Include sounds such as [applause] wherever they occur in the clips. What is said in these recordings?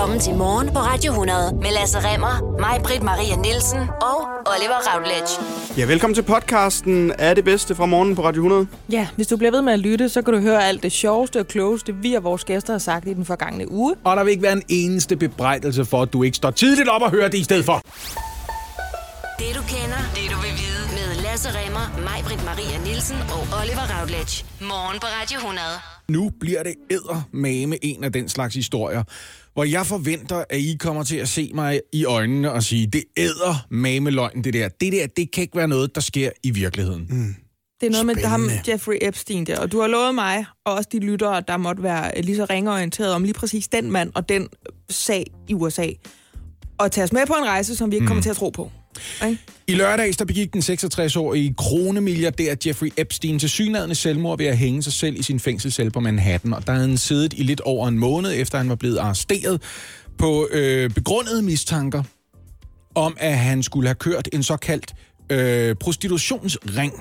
Velkommen til Morgen på Radio 100 med Lasse Remmer, mig, Britt Maria Nielsen og Oliver Routledge. Ja, velkommen til podcasten Er det bedste fra morgen på Radio 100. Ja, hvis du bliver ved med at lytte, så kan du høre alt det sjoveste og klogeste, vi og vores gæster har sagt i den forgangne uge. Og der vil ikke være en eneste bebrejdelse for, at du ikke står tidligt op og hører det i stedet for. Det du kender, det du vil vide Lasse Remmer, mig, Britt Maria Nielsen og Oliver Routledge. Morgen på Radio 100. Nu bliver det med en af den slags historier, hvor jeg forventer, at I kommer til at se mig i øjnene og sige, det æder med løgn, det der. Det der, det kan ikke være noget, der sker i virkeligheden. Mm. Det er noget med ham, Jeffrey Epstein der, og du har lovet mig, og også de lyttere, der måtte være lige så ringorienteret om lige præcis den mand og den sag i USA, og tage os med på en rejse, som vi ikke mm. kommer til at tro på. Okay? I lørdags der begik den 66-årige kronemilliardær Jeffrey Epstein til synladende selvmord ved at hænge sig selv i sin fængselscelle på Manhattan. Og der havde han siddet i lidt over en måned, efter han var blevet arresteret på øh, begrundede mistanker om, at han skulle have kørt en såkaldt øh, prostitutionsring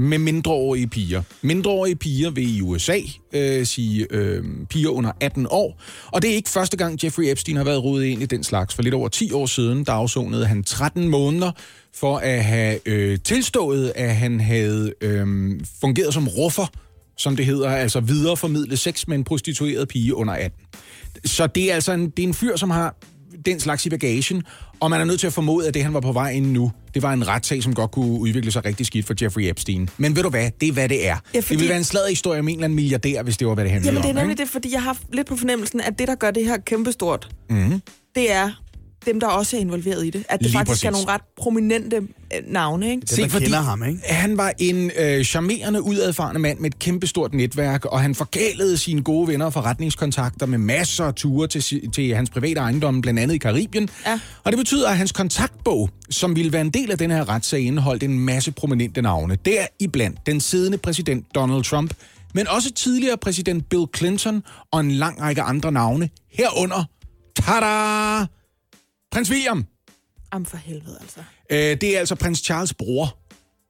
med mindreårige piger. Mindreårige piger vil i USA øh, sige øh, piger under 18 år. Og det er ikke første gang, Jeffrey Epstein har været rodet ind i den slags. For lidt over 10 år siden, der afsonede han 13 måneder for at have øh, tilstået, at han havde øh, fungeret som ruffer, som det hedder, altså videreformidle sex med en prostitueret pige under 18. Så det er altså en, det er en fyr, som har den slags i bagagen, og man er nødt til at formode, at det, han var på vej ind nu, det var en retssag, som godt kunne udvikle sig rigtig skidt for Jeffrey Epstein. Men ved du hvad? Det er, hvad det er. Ja, fordi... Det ville være en slaget historie om en eller anden milliardær, hvis det var, hvad det handlede om. Jamen, det er nemlig ikke? det, fordi jeg har lidt på fornemmelsen, at det, der gør det her kæmpestort, mm-hmm. det er dem, der også er involveret i det. At det Lige faktisk præcis. er nogle ret prominente øh, navne, ikke? Se, fordi ham, ikke? Han var en øh, charmerende, udadfarende mand med et kæmpestort netværk, og han forgalede sine gode venner og forretningskontakter med masser af ture til, til hans private ejendomme, blandt andet i Karibien. Ja. Og det betyder, at hans kontaktbog, som ville være en del af den her retssag, indeholdt en masse prominente navne. Der iblandt den siddende præsident Donald Trump, men også tidligere præsident Bill Clinton og en lang række andre navne, herunder, tada! Prins William. Am for helvede, altså. Øh, det er altså prins Charles' bror,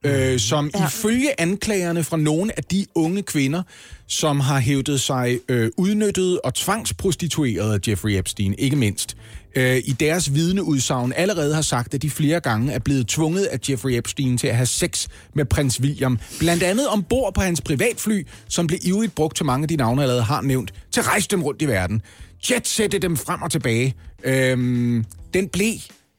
øh, som ja. ifølge anklagerne fra nogle af de unge kvinder, som har hævdet sig øh, udnyttet og tvangsprostitueret af Jeffrey Epstein, ikke mindst, øh, i deres vidneudsagn allerede har sagt, at de flere gange er blevet tvunget af Jeffrey Epstein til at have sex med prins William. Blandt andet ombord på hans privatfly, som blev ivrigt brugt til mange af de navne, jeg allerede har nævnt, til at rejse dem rundt i verden. Jetsætte dem frem og tilbage. Øhm, den blev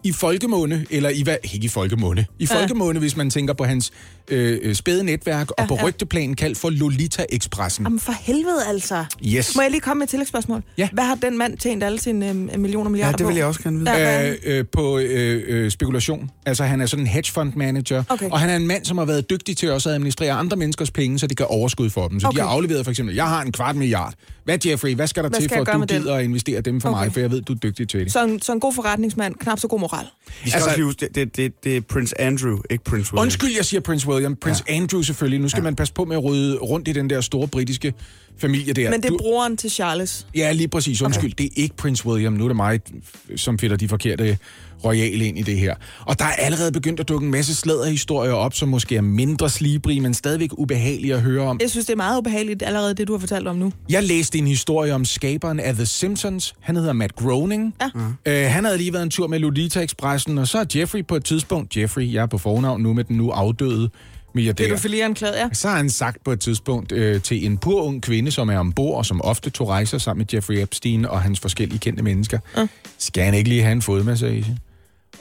i folkemåne, eller i hvad? Ikke i folkemåne. I ja. folkemåne, hvis man tænker på hans øh, øh spæde netværk, ja, og på ja. rygteplanen kaldt for Lolita-expressen. Jamen for helvede altså. Yes. Må jeg lige komme med et tillægsspørgsmål? Ja. Hvad har den mand tjent alle sine øh, millioner milliarder på? Ja, det vil jeg også gerne vide. Ja, øh, øh, på øh, øh, spekulation. Altså, han er sådan en hedge fund manager, okay. og han er en mand, som har været dygtig til også at administrere andre menneskers penge, så de kan overskud for dem. Så okay. de har afleveret for eksempel, jeg har en kvart milliard. Hvad, Jeffrey, hvad skal der hvad til for, at du gider at investere dem for okay. mig, for jeg ved, du er dygtig til det. Så en, så en god forretningsmand, knap så god moral. Vi skal altså, også huske, det, det, det, det er Prince Andrew, ikke Prince William. Undskyld, jeg siger Prince William. Prince ja. Andrew selvfølgelig. Nu skal ja. man passe på med at rydde rundt i den der store britiske familie der. Men det er broren til Charles. Ja, lige præcis. Undskyld, okay. det er ikke Prince William. Nu er det mig, som finder de forkerte royale ind i det her. Og der er allerede begyndt at dukke en masse slæderhistorier op, som måske er mindre slibrige, men stadigvæk ubehagelige at høre om. Jeg synes, det er meget ubehageligt allerede, det du har fortalt om nu. Jeg læste en historie om skaberen af The Simpsons. Han hedder Matt Groening. Ja. Uh, han havde lige været en tur med Lolita Expressen, og så er Jeffrey på et tidspunkt, Jeffrey, jeg er på fornavn nu med den nu afdøde milliardær. Pædofilianklaget, ja. Så har han sagt på et tidspunkt øh, til en pur ung kvinde, som er ombord, og som ofte tog rejser sammen med Jeffrey Epstein og hans forskellige kendte mennesker. Ja. Skal han ikke lige have en fodmassage?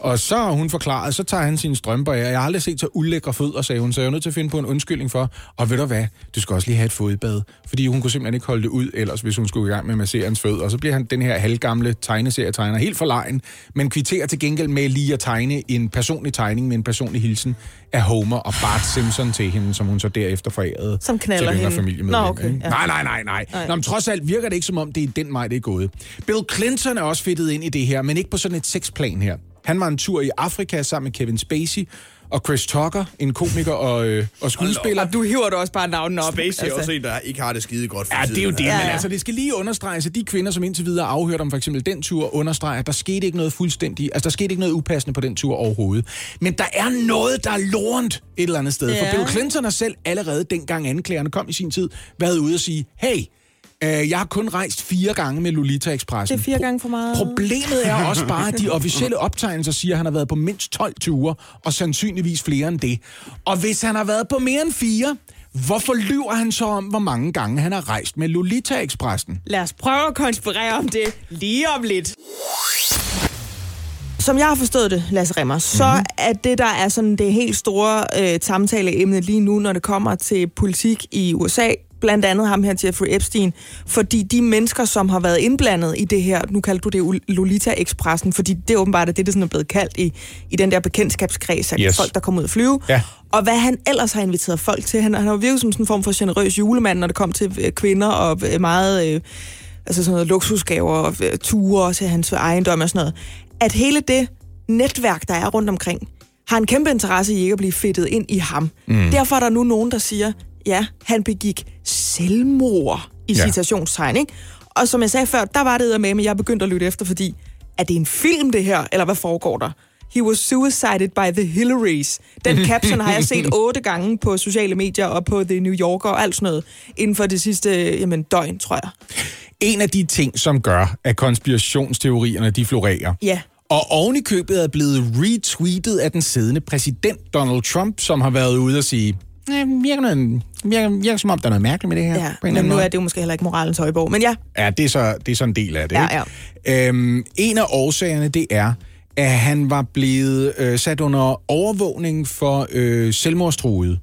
Og så har hun forklaret, så tager han sine strømper af. Jeg har aldrig set så ulækre fødder, sagde hun, så jeg er nødt til at finde på en undskyldning for. Og ved du hvad, du skal også lige have et fodbad. Fordi hun kunne simpelthen ikke holde det ud, ellers hvis hun skulle i gang med at massere hans fødder. Og så bliver han den her halvgamle tegneserietegner helt for lejen, men kvitterer til gengæld med lige at tegne en personlig tegning med en personlig hilsen af Homer og Bart Simpson til hende, som hun så derefter forærede som knaller til hende. familie med. Nå, okay, ja. Nej, nej, nej, nej. nej. Nå, men trods alt virker det ikke som om, det er den vej, det er gået. Bill Clinton er også fedtet ind i det her, men ikke på sådan et sexplan her. Han var en tur i Afrika sammen med Kevin Spacey og Chris Tucker, en komiker og, øh, og skuespiller. Og du hiver du også bare navnet op. Spacey altså. er også en, der ikke har det skide godt for Ja, det er jo det, ja, ja. men altså, det skal lige understreges, at de kvinder, som indtil videre har afhørt om for eksempel den tur, understreger, at der skete ikke noget fuldstændig, altså der skete ikke noget upassende på den tur overhovedet. Men der er noget, der er lorent et eller andet sted. Ja. For Bill Clinton har selv allerede dengang anklagerne kom i sin tid, været ude og sige, hey, jeg har kun rejst fire gange med Lolita Expressen. Det er fire gange for meget. Problemet er også bare, at de [laughs] officielle optegnelser siger, at han har været på mindst 12 ture, og sandsynligvis flere end det. Og hvis han har været på mere end fire, hvorfor lyver han så om, hvor mange gange han har rejst med Lolita Expressen? Lad os prøve at konspirere om det lige om lidt. Som jeg har forstået det, Lasse Remmer, så mm-hmm. er det, der er sådan det helt store øh, samtaleemne lige nu, når det kommer til politik i USA, blandt andet ham her, Jeffrey Epstein, fordi de mennesker, som har været indblandet i det her, nu kalder du det Lolita-ekspressen, fordi det er åbenbart det, det sådan er blevet kaldt i, i den der bekendtskabskreds af yes. folk, der kommer ud at flyve. Ja. Og hvad han ellers har inviteret folk til. Han, han har virket som sådan en form for generøs julemand, når det kom til øh, kvinder og øh, meget... Øh, altså sådan noget luksusgaver og øh, ture til hans ejendom og sådan noget. At hele det netværk, der er rundt omkring, har en kæmpe interesse i ikke at blive fedtet ind i ham. Mm. Derfor er der nu nogen, der siger, ja, han begik selvmord i ja. citationstegn, ikke? Og som jeg sagde før, der var det med, at jeg begyndte at lytte efter, fordi er det en film, det her, eller hvad foregår der? He was suicided by the Hillarys. Den [laughs] caption har jeg set otte gange på sociale medier og på The New Yorker og alt sådan noget inden for det sidste jamen, døgn, tror jeg. En af de ting, som gør, at konspirationsteorierne de florerer, ja. og oven i købet er blevet retweetet af den siddende præsident Donald Trump, som har været ude og sige, Ja, virker, noget, virker, virker som om, der er noget mærkeligt med det her. Ja, men nu måde. er det jo måske heller ikke moralens højborg, men ja. Ja, det er så, det er så en del af det. Ja, ja. Øhm, en af årsagerne, det er, at han var blevet øh, sat under overvågning for øh, selvmordstruede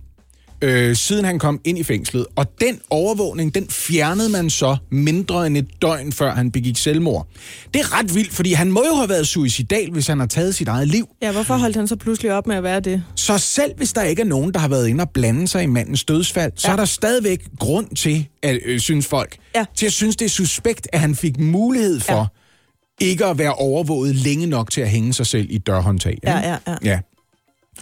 øh, siden han kom ind i fængslet. Og den overvågning, den fjernede man så mindre end et døgn, før han begik selvmord. Det er ret vildt, fordi han må jo have været suicidal, hvis han har taget sit eget liv. Ja, hvorfor holdt han så pludselig op med at være det? Så selv hvis der ikke er nogen, der har været inde og blande sig i mandens dødsfald, ja. så er der stadigvæk grund til, at øh, synes folk, ja. til at synes, det er suspekt, at han fik mulighed for ja. ikke at være overvåget længe nok til at hænge sig selv i dørhåndtag. Ja, ja, ja. ja.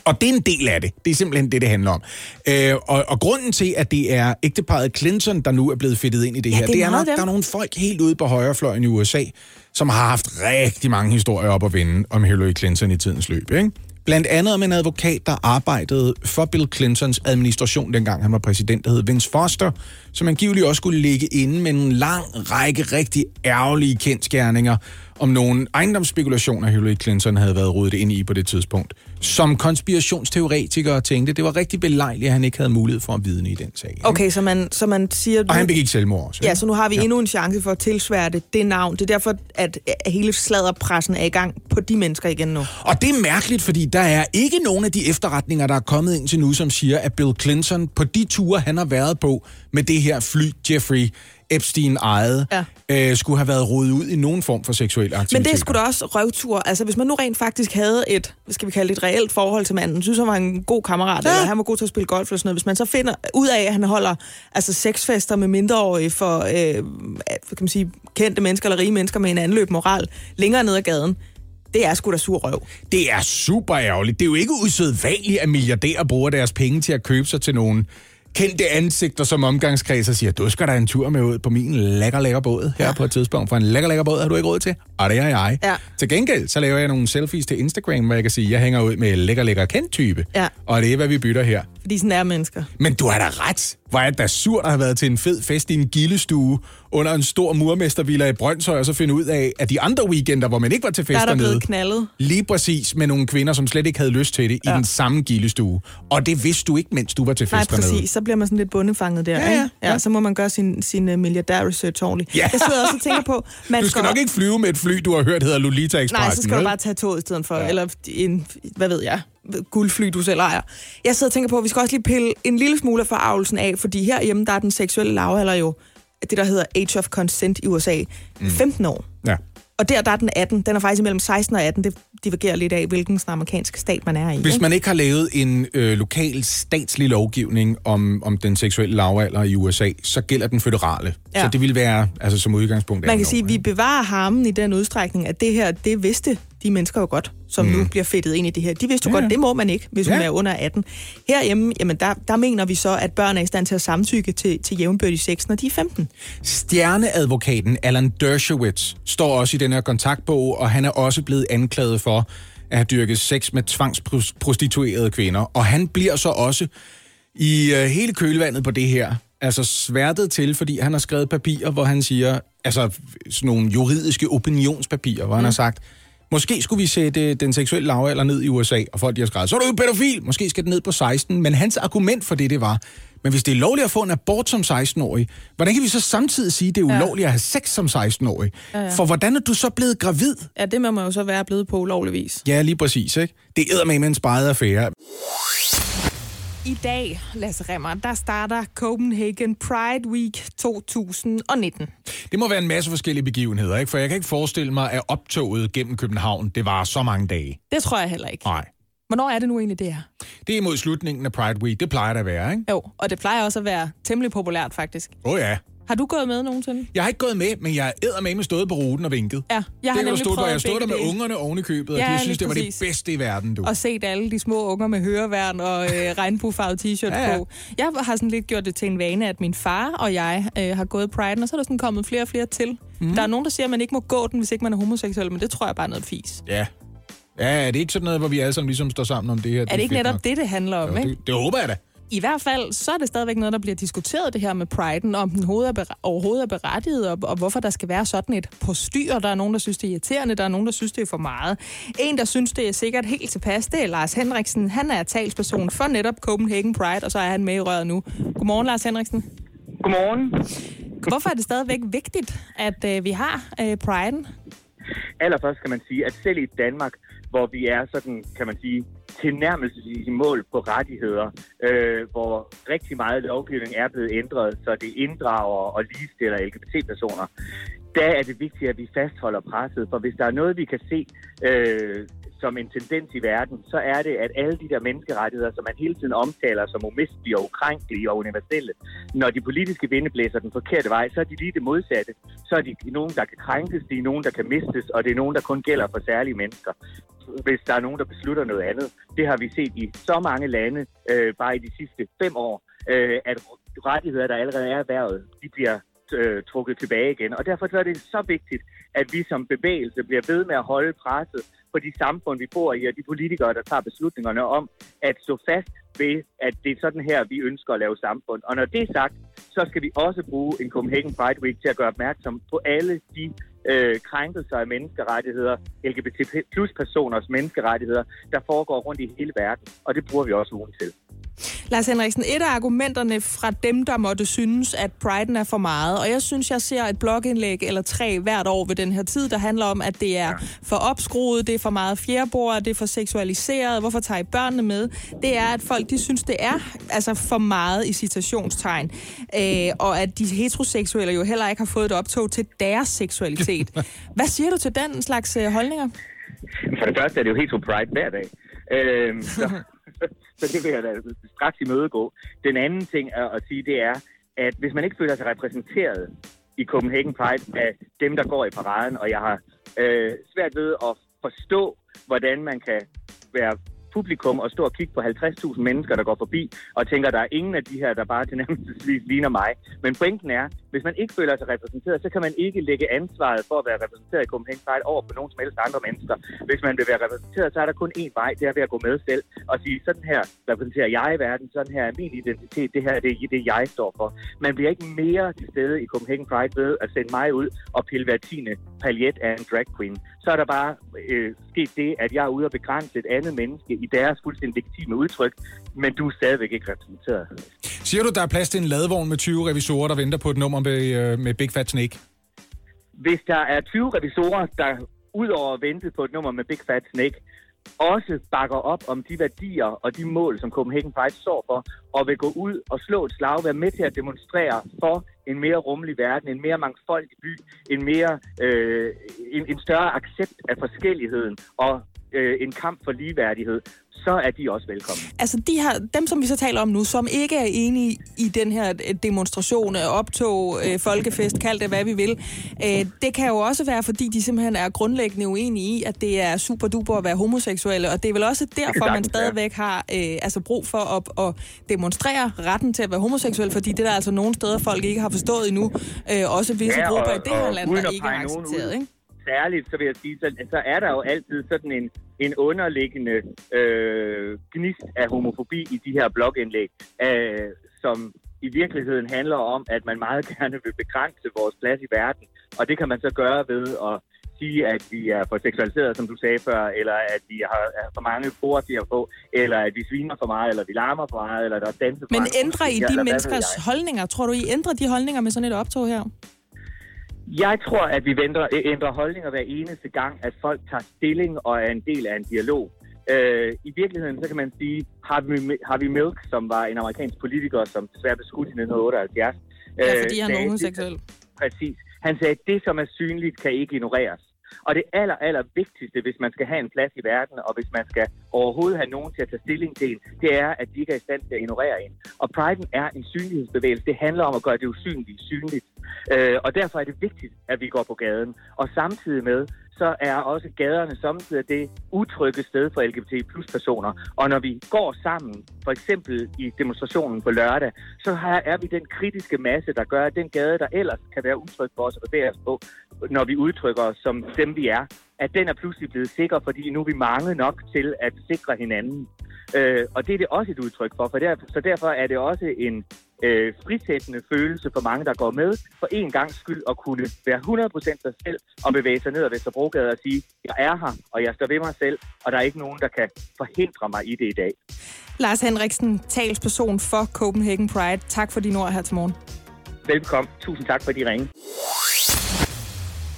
Og det er en del af det. Det er simpelthen det, det handler om. Øh, og, og grunden til, at det er ægteparet Clinton, der nu er blevet fedtet ind i det ja, her, det er, det er nok, der er nogle folk helt ude på højrefløjen i USA, som har haft rigtig mange historier op at vinde om Hillary Clinton i tidens løb. Ikke? Blandt andet om en advokat, der arbejdede for Bill Clintons administration, dengang han var præsident, der hed Vince Foster, som angiveligt også skulle ligge inde med en lang række rigtig ærgerlige kendskærninger om nogle ejendomsspekulationer, Hillary Clinton havde været rodet ind i på det tidspunkt. Som konspirationsteoretikere tænkte, det var rigtig belejligt, at han ikke havde mulighed for at vidne i den sag. Ikke? Okay, så man, så man siger... Og han begik selvmord også. Ja, så nu har vi ja. endnu en chance for at tilsvære det, det navn. Det er derfor, at hele sladderpressen er i gang på de mennesker igen nu. Og det er mærkeligt, fordi der er ikke nogen af de efterretninger, der er kommet ind til nu, som siger, at Bill Clinton på de ture, han har været på med det her fly, Jeffrey Epstein ejede, ja. øh, skulle have været rodet ud i nogen form for seksuel aktivitet. Men det er sgu da også røvtur. Altså, hvis man nu rent faktisk havde et, hvad skal vi kalde det, et reelt forhold til manden, synes han var en god kammerat, ja. eller han var god til at spille golf eller sådan noget. Hvis man så finder ud af, at han holder altså, sexfester med mindreårige for øh, kan man sige, kendte mennesker eller rige mennesker med en anløb moral længere ned ad gaden, det er sgu da sur røv. Det er super ærgerligt. Det er jo ikke usædvanligt, at milliardærer bruger deres penge til at købe sig til nogen kendte ansigter som omgangskreds og siger, du skal da en tur med ud på min lækker, lækker båd her ja. på et tidspunkt. For en lækker, lækker båd har du ikke råd til, og det er jeg. Ja. Til gengæld, så laver jeg nogle selfies til Instagram, hvor jeg kan sige, jeg hænger ud med lækker, lækker kendt type. Ja. Og det er, hvad vi bytter her. Fordi sådan er mennesker. Men du har da ret. Hvor er det da surt at have været til en fed fest i en gildestue under en stor murmestervilla i Brøndshøj, og så finde ud af, at de andre weekender, hvor man ikke var til fest der er der dernede, knaldet. lige præcis med nogle kvinder, som slet ikke havde lyst til det, ja. i den samme gildestue. Og det vidste du ikke, mens du var til fest Nej, præcis. Dernede. Så bliver man sådan lidt bundefanget der. Ja, ja, ja. ja så må man gøre sin, sin uh, milliardær-research ordentligt. Ja. Jeg sidder også og tænker på... [laughs] Man du skal, skal nok ikke flyve med et fly, du har hørt hedder Lolita Express. Nej, så skal vel? du bare tage toget i stedet for, ja. eller en, hvad ved jeg, guldfly, du selv ejer. Jeg sidder og tænker på, at vi skal også lige pille en lille smule af forarvelsen af, fordi herhjemme, der er den seksuelle lavalder jo det, der hedder Age of Consent i USA, mm. 15 år. Ja. Og der, der er den 18. Den er faktisk mellem 16 og 18. Det divergerer lidt af, hvilken amerikansk stat man er i. Hvis man ikke har lavet en øh, lokal statslig lovgivning om, om den seksuelle lavalder i USA, så gælder den føderale. Ja. Så det vil være altså, som udgangspunkt... Man kan sige, at vi bevarer harmen i den udstrækning, at det her, det vidste de mennesker jo godt, som mm. nu bliver fedtet ind i det her. De vidste jo ja. godt, det må man ikke, hvis ja. hun er under 18. Herhjemme, jamen der, der mener vi så, at børn er i stand til at samtykke til, til jævnbørdig sex, når de er 15. Stjerneadvokaten Alan Dershowitz står også i den her kontaktbog, og han er også blevet anklaget for at have dyrket sex med tvangsprostituerede kvinder. Og han bliver så også i uh, hele kølvandet på det her, altså sværtet til, fordi han har skrevet papirer, hvor han siger, altså sådan nogle juridiske opinionspapirer, hvor mm. han har sagt, måske skulle vi sætte den seksuelle lavalder ned i USA, og folk de har skrevet, så er du jo pædofil, måske skal den ned på 16, men hans argument for det, det var, men hvis det er lovligt at få en abort som 16-årig, hvordan kan vi så samtidig sige, at det er ulovligt ja. at have sex som 16-årig? Ja, ja. For hvordan er du så blevet gravid? Ja, det må man jo så være blevet på ulovlig vis. Ja, lige præcis. Ikke? Det er med en sparet affære. I dag, Lasse Remmer, der starter Copenhagen Pride Week 2019. Det må være en masse forskellige begivenheder, ikke? For jeg kan ikke forestille mig, at optoget gennem København, det var så mange dage. Det tror jeg heller ikke. Nej. Hvornår er det nu egentlig, det er? Det er imod slutningen af Pride Week. Det plejer det at være, ikke? Jo, og det plejer også at være temmelig populært, faktisk. Åh oh, ja. Har du gået med nogensinde? Jeg har ikke gået med, men jeg er med med stået på ruten og vinket. Ja, jeg har nemlig stået, Jeg stod der med ungerne oven i købet, ja, og de synes, det var det bedste i verden, du. Og set alle de små unger med høreværn og øh, [laughs] regnbuefarvet t-shirt ja, ja. på. Jeg har sådan lidt gjort det til en vane, at min far og jeg øh, har gået Pride, og så er der sådan kommet flere og flere til. Mm. Der er nogen, der siger, at man ikke må gå den, hvis ikke man er homoseksuel, men det tror jeg bare er noget fis. Ja, Ja, er det ikke sådan noget, hvor vi alle sammen ligesom står sammen om det her? Er det, det ikke netop nok? det, det handler om, jo, ikke? Det, det håber jeg da. I hvert fald, så er det stadigvæk noget, der bliver diskuteret, det her med priden, om den overhovedet er berettiget, og, og hvorfor der skal være sådan et postyr. Der er nogen, der synes, det er irriterende, der er nogen, der synes, det er for meget. En, der synes, det er sikkert helt tilpas, det er Lars Henriksen. Han er talsperson for netop Copenhagen Pride, og så er han med i røret nu. Godmorgen, Lars Henriksen. Godmorgen. Hvorfor er det stadigvæk vigtigt, at øh, vi har øh, priden? Allerførst kan man sige, at selv i Danmark, hvor vi er sådan, kan man sige, tilnærmelsesvis i mål på rettigheder, øh, hvor rigtig meget lovgivning er blevet ændret, så det inddrager og ligestiller LGBT-personer. Der er det vigtigt, at vi fastholder presset, for hvis der er noget, vi kan se øh, som en tendens i verden, så er det, at alle de der menneskerettigheder, som man hele tiden omtaler som umistelige og ukrænkelige og universelle, når de politiske vinde blæser den forkerte vej, så er de lige det modsatte. Så er de nogen, der kan krænkes, de er nogen, der kan mistes, og det er nogen, der kun gælder for særlige mennesker hvis der er nogen, der beslutter noget andet. Det har vi set i så mange lande, øh, bare i de sidste fem år, øh, at rettigheder, der allerede er erhvervet, de bliver øh, trukket tilbage igen. Og derfor er det så vigtigt, at vi som bevægelse bliver ved med at holde presset på de samfund, vi bor i, og de politikere, der tager beslutningerne om at stå fast ved, at det er sådan her, vi ønsker at lave samfund. Og når det er sagt, så skal vi også bruge en Copenhagen Pride Week til at gøre opmærksom på alle de øh, krænkelser af menneskerettigheder, LGBT plus personers menneskerettigheder, der foregår rundt i hele verden. Og det bruger vi også ugen til. Lars Henriksen, et af argumenterne fra dem, der måtte synes, at priden er for meget, og jeg synes, jeg ser et blogindlæg eller tre hvert år ved den her tid, der handler om, at det er for opskruet, det er for meget fjerbord, det er for seksualiseret, hvorfor tager I børnene med? Det er, at folk de synes, det er altså for meget i citationstegn, øh, og at de heteroseksuelle jo heller ikke har fået et optog til deres seksualitet. [laughs] Hvad siger du til den slags øh, holdninger? For det første er det jo hetero pride hver dag. Øh, så, [laughs] [laughs] så det vil jeg da straks imødegå. Den anden ting er at sige, det er, at hvis man ikke føler sig repræsenteret i Copenhagen Pride af dem, der går i paraden, og jeg har øh, svært ved at forstå, hvordan man kan være publikum og stå og kigge på 50.000 mennesker, der går forbi, og tænker, der er ingen af de her, der bare tilnærmelsesvis ligner mig. Men pointen er, hvis man ikke føler sig repræsenteret, så kan man ikke lægge ansvaret for at være repræsenteret i Copenhagen Pride over på nogen som helst andre mennesker. Hvis man vil være repræsenteret, så er der kun én vej, det er ved at gå med selv og sige, sådan her repræsenterer jeg i verden, sådan her er min identitet, det her det er det, jeg står for. Man bliver ikke mere til stede i Copenhagen Pride ved at sende mig ud og pille hver tiende paljet af en drag queen. Så er der bare øh, sket det, at jeg er ude og begrænse et andet menneske i deres fuldstændig legitime udtryk, men du er stadigvæk ikke repræsenteret. Siger du, der er plads til en ladvogn med 20 revisorer, der venter på et nummer med, øh, med Big Fat Snake? Hvis der er 20 revisorer, der udover at vente på et nummer med Big Fat Snake, også bakker op om de værdier og de mål, som Copenhagen Pride står for, og vil gå ud og slå et slag, være med til at demonstrere for en mere rummelig verden, en mere mangfoldig by, en, mere, øh, en, en større accept af forskelligheden og øh, en kamp for ligeværdighed, så er de også velkomne. Altså de her, dem, som vi så taler om nu, som ikke er enige i den her øh, demonstration, øh, optog, øh, folkefest, kald det hvad vi vil, øh, det kan jo også være, fordi de simpelthen er grundlæggende uenige i, at det er super duper at være homoseksuelle, og det er vel også derfor, man stadigvæk har øh, altså brug for at, at demonstrere retten til at være homoseksuel, fordi det er der altså nogle steder, folk ikke har forstået endnu, øh, også visse ja, grupper i det her land, der ikke er accepteret, ikke? Særligt, så vil jeg sige, så, så er der jo altid sådan en, en underliggende øh, gnist af homofobi i de her blogindlæg, øh, som i virkeligheden handler om, at man meget [laughs] gerne vil begrænse vores plads i verden. Og det kan man så gøre ved at sige, at vi er for seksualiseret, som du sagde før, eller at vi har for mange portier på, eller at vi sviner for meget, eller vi larmer for meget, eller der er danser for Men ændrer I de menneskers holdninger? Tror du, I ændrer de holdninger med sådan et optog her? Jeg tror, at vi venter, ændrer holdninger hver eneste gang, at folk tager stilling og er en del af en dialog. Øh, I virkeligheden, så kan man sige, Harvey, Harvey Milk, som var en amerikansk politiker, som desværre blev skudt i 1978. Ja, øh, fordi han er sagde, homoseksuel. Præcis. Han sagde, at det, som er synligt, kan ikke ignoreres. Og det aller, aller vigtigste, hvis man skal have en plads i verden, og hvis man skal overhovedet have nogen til at tage stilling til en, det er, at de ikke er i stand til at ignorere en. Og Pride'en er en synlighedsbevægelse. Det handler om at gøre det usynlige synligt. Øh, og derfor er det vigtigt, at vi går på gaden. Og samtidig med, så er også gaderne samtidig det utrygge sted for LGBT plus personer. Og når vi går sammen, for eksempel i demonstrationen på lørdag, så her er vi den kritiske masse, der gør, at den gade, der ellers kan være utryg for os at bevæge os på, når vi udtrykker os som dem, vi er, at den er pludselig blevet sikker, fordi nu er vi mange nok til at sikre hinanden. Øh, og det er det også et udtryk for, for derfor, så derfor er det også en øh, frisættende følelse for mange, der går med, for en gang skyld at kunne være 100% sig selv og bevæge sig ned ad Vesterbrogade og sige, jeg er her, og jeg står ved mig selv, og der er ikke nogen, der kan forhindre mig i det i dag. Lars Henriksen, talsperson for Copenhagen Pride. Tak for dine ord her til morgen. Velkommen. Tusind tak for de ringe.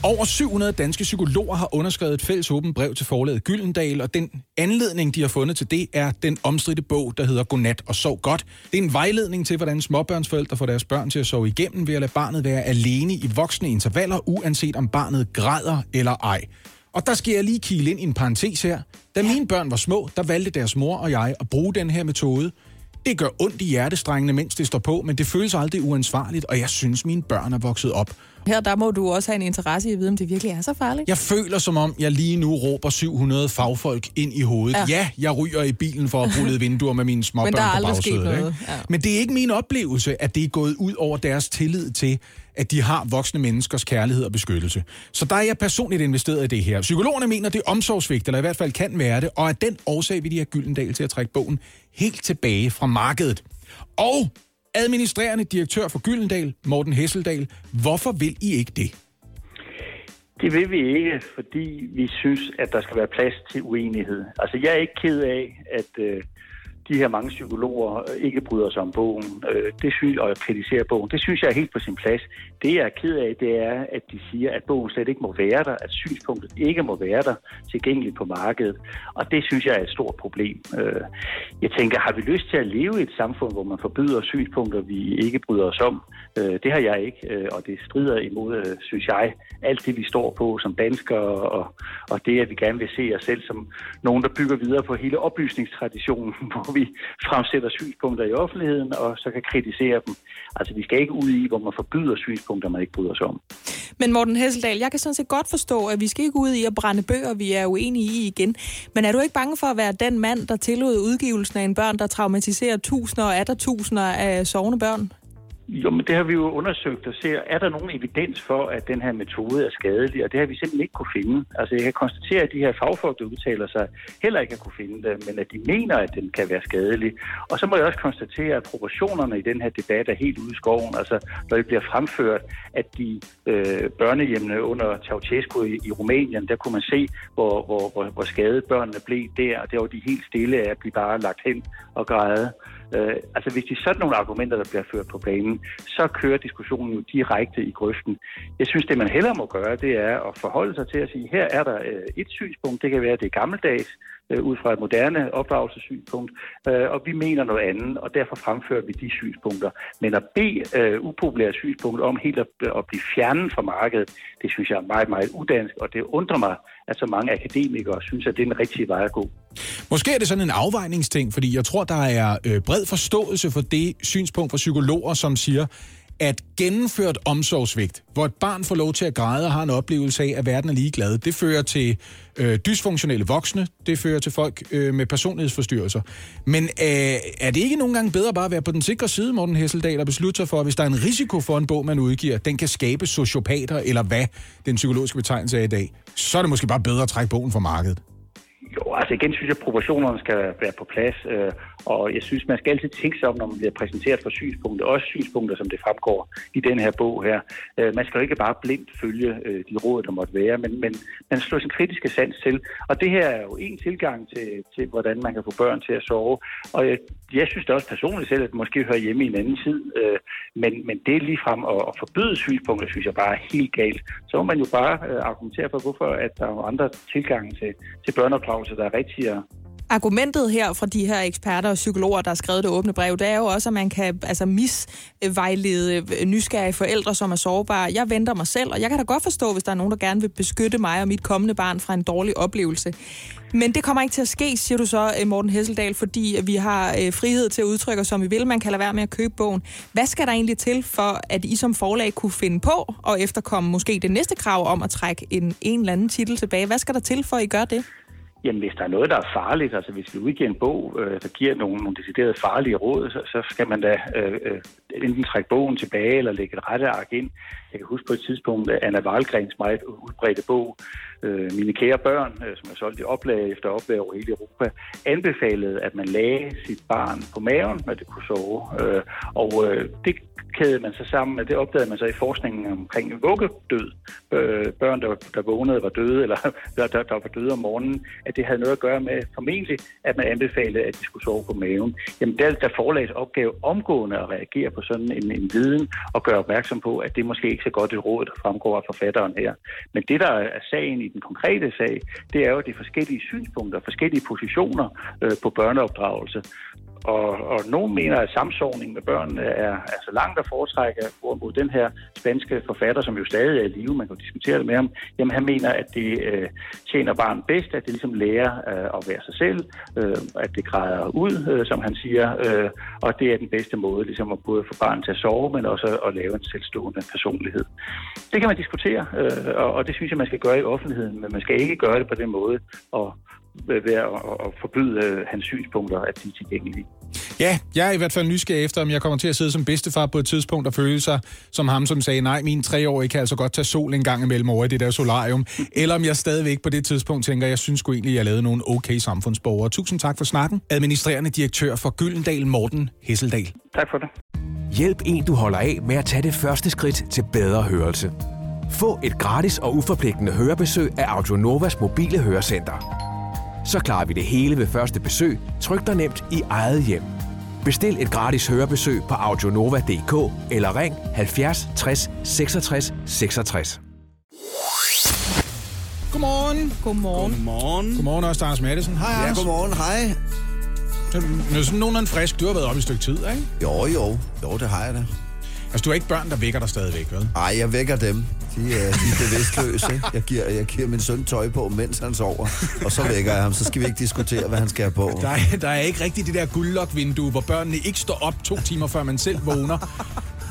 Over 700 danske psykologer har underskrevet et fælles åbent brev til forlaget Gyldendal, og den anledning, de har fundet til det, er den omstridte bog, der hedder Godnat og sov godt. Det er en vejledning til, hvordan småbørnsforældre får deres børn til at sove igennem ved at lade barnet være alene i voksne intervaller, uanset om barnet græder eller ej. Og der skal jeg lige kile ind i en parentes her. Da mine børn var små, der valgte deres mor og jeg at bruge den her metode. Det gør ondt i hjertestrengene, mens det står på, men det føles aldrig uansvarligt, og jeg synes, mine børn er vokset op. Her der må du også have en interesse i at vide, om det virkelig er så farligt. Jeg føler som om, jeg lige nu råber 700 fagfolk ind i hovedet. Ja, Ja. jeg ryger i bilen for at rulle vinduer med mine småbørn [laughs] Men der er på aldrig sket bagsædet. noget. ikke? Ja. Men det er ikke min oplevelse, at det er gået ud over deres tillid til, at de har voksne menneskers kærlighed og beskyttelse. Så der er jeg personligt investeret i det her. Psykologerne mener, det er omsorgsvigt, eller i hvert fald kan være det, og af den årsag vil de have Gyldendal til at trække bogen helt tilbage fra markedet. Og administrerende direktør for Gyldendal, Morten Hesseldal, hvorfor vil I ikke det? Det vil vi ikke, fordi vi synes, at der skal være plads til uenighed. Altså, jeg er ikke ked af, at øh, de her mange psykologer øh, ikke bryder sig om bogen øh, det synes, og kritiserer bogen. Det synes jeg er helt på sin plads. Det, jeg er ked af, det er, at de siger, at bogen slet ikke må være der, at synspunktet ikke må være der tilgængeligt på markedet. Og det synes jeg er et stort problem. Øh, jeg tænker, har vi lyst til at leve i et samfund, hvor man forbyder synspunkter, vi ikke bryder os om? Øh, det har jeg ikke, øh, og det strider imod, øh, synes jeg, alt det, vi står på som danskere, og, og det, at vi gerne vil se os selv som nogen, der bygger videre på hele oplysningstraditionen, [laughs] hvor vi fremsætter synspunkter i offentligheden, og så kan kritisere dem. Altså, vi skal ikke ud i, hvor man forbyder synspunkter, man ikke bryder sig om. Men Morten Hesseldal, jeg kan sådan set godt forstå, at vi skal ikke ud i at brænde bøger, vi er uenige i igen. Men er du ikke bange for at være den mand, der tillod udgivelsen af en børn, der traumatiserer tusinder og atter tusinder af sovende børn? Jo, men det har vi jo undersøgt og ser, er der nogen evidens for, at den her metode er skadelig, og det har vi simpelthen ikke kunne finde. Altså jeg kan konstatere, at de her fagfolk, der udtaler sig, heller ikke har kunne finde det, men at de mener, at den kan være skadelig. Og så må jeg også konstatere, at proportionerne i den her debat er helt ude i skoven. Altså når det bliver fremført, at de øh, børnehjemmene under Ceausescu i, i Rumænien, der kunne man se, hvor, hvor, hvor, hvor skadet børnene blev der, og der var de helt stille af at blive bare lagt hen og græde. Øh, altså hvis det er sådan nogle argumenter, der bliver ført på banen, så kører diskussionen jo direkte i grøften. Jeg synes, det man hellere må gøre, det er at forholde sig til at sige, her er der øh, et synspunkt, det kan være, at det er gammeldags, øh, ud fra et moderne opdragelsessynspunkt, øh, og vi mener noget andet, og derfor fremfører vi de synspunkter. Men at bede øh, upopulære synspunkter om helt at, at blive fjernet fra markedet, det synes jeg er meget, meget udansk, og det undrer mig, at så mange akademikere synes, at det er den rigtige vej at gå. Måske er det sådan en afvejningsting, fordi jeg tror, der er øh, bred forståelse for det synspunkt fra psykologer, som siger, at gennemført omsorgsvigt, hvor et barn får lov til at græde og har en oplevelse af, at verden er ligeglad, det fører til øh, dysfunktionelle voksne, det fører til folk øh, med personlighedsforstyrrelser. Men øh, er det ikke nogle gange bedre bare at være på den sikre side, Morten Hesseldal, og beslutte sig for, at hvis der er en risiko for en bog, man udgiver, den kan skabe sociopater, eller hvad den psykologiske betegnelse er i dag, så er det måske bare bedre at trække bogen fra markedet? Jo, altså igen synes jeg, at proportionerne skal være på plads, øh, og jeg synes, man skal altid tænke sig om, når man bliver præsenteret for synspunkter, også synspunkter, som det fremgår i den her bog her. Øh, man skal jo ikke bare blindt følge øh, de råd, der måtte være, men, men man slår sin kritiske sans til. Og det her er jo en tilgang til, til hvordan man kan få børn til at sove. Og jeg, jeg synes da også personligt selv, at det måske hører hjemme i en anden tid, øh, men, men det er ligefrem at, at forbyde synspunkter, synes jeg bare er helt galt. Så må man jo bare øh, argumentere for, hvorfor at der er andre tilgange til, til opdragelse, der er rigtigere. Argumentet her fra de her eksperter og psykologer, der har skrevet det åbne brev, det er jo også, at man kan altså, misvejlede øh, nysgerrige forældre, som er sårbare. Jeg venter mig selv, og jeg kan da godt forstå, hvis der er nogen, der gerne vil beskytte mig og mit kommende barn fra en dårlig oplevelse. Men det kommer ikke til at ske, siger du så, øh, Morten Hesseldal, fordi vi har øh, frihed til at udtrykke os, som vi vil. Man kan lade være med at købe bogen. Hvad skal der egentlig til for, at I som forlag kunne finde på og efterkomme måske det næste krav om at trække en, en eller anden titel tilbage? Hvad skal der til for, at I gør det? Jamen, hvis der er noget, der er farligt, altså hvis vi udgiver en bog, øh, der giver nogle, nogle deciderede farlige råd, så, så skal man da øh, øh, enten trække bogen tilbage eller lægge et rette ark ind. Jeg kan huske på et tidspunkt, at Anna Wahlgrens meget udbredte bog, øh, Mine kære børn, øh, som er solgt i oplag efter oplag over hele Europa, anbefalede, at man lagde sit barn på maven, når det kunne sove. Øh, og øh, det kædede man så sammen, og det opdagede man så i forskningen omkring vuggedød. Øh, børn, der, der vågnede, var døde, eller [laughs] der, der, der var døde om morgenen, at det havde noget at gøre med formentlig, at man anbefalede, at de skulle sove på maven. Jamen, der, der forlags opgave omgående at reagere på sådan en, en viden og gøre opmærksom på, at det måske ikke så godt et råd, der fremgår af forfatteren her. Men det, der er sagen i den konkrete sag, det er jo de forskellige synspunkter, forskellige positioner øh, på børneopdragelse. Og, og nogen mener, at samsovning med børn er altså langt at foretrække, hvorimod den her spanske forfatter, som jo stadig er i live, man kan diskutere det med ham, jamen han mener, at det øh, tjener barnet bedst, at det ligesom lærer øh, at være sig selv, øh, at det græder ud, øh, som han siger, øh, og det er den bedste måde ligesom at både få barnet til at sove, men også at, at lave en selvstående personlighed. Det kan man diskutere, øh, og, og det synes jeg, man skal gøre i offentligheden, men man skal ikke gøre det på den måde, og ved at, at forbyde øh, hans synspunkter, at de er tilgængelige. Ja, jeg er i hvert fald nysgerrig efter, om jeg kommer til at sidde som bedstefar på et tidspunkt og føle sig som ham, som sagde, nej, min treårige kan altså godt tage sol en gang imellem over i det der solarium. [laughs] Eller om jeg stadigvæk på det tidspunkt tænker, jeg synes sgu egentlig, at jeg lavede nogle okay samfundsborgere. Tusind tak for snakken. Administrerende direktør for Gyldendal, Morten Hesseldal. Tak for det. Hjælp en, du holder af med at tage det første skridt til bedre hørelse. Få et gratis og uforpligtende hørebesøg af Audionovas mobile hørecenter så klarer vi det hele ved første besøg, tryk dig nemt i eget hjem. Bestil et gratis hørebesøg på audionova.dk eller ring 70 60 66 66. Godmorgen. Godmorgen. Godmorgen. Godmorgen også, Anders Madsen. Hej, Ja, Anders. godmorgen. Hej. Nu er sådan nogenlunde frisk. Du har været op i et stykke tid, ikke? Jo, jo. Jo, det har jeg da. Altså, du har ikke børn, der vækker dig stadigvæk, vel? Ej, jeg vækker dem. De, er, de er bevidstløse. Jeg giver, jeg giver min søn tøj på, mens han sover. Og så vækker jeg ham. Så skal vi ikke diskutere, hvad han skal have på. Der er, der er ikke rigtig det der guldlok-vindue, hvor børnene ikke står op to timer, før man selv vågner.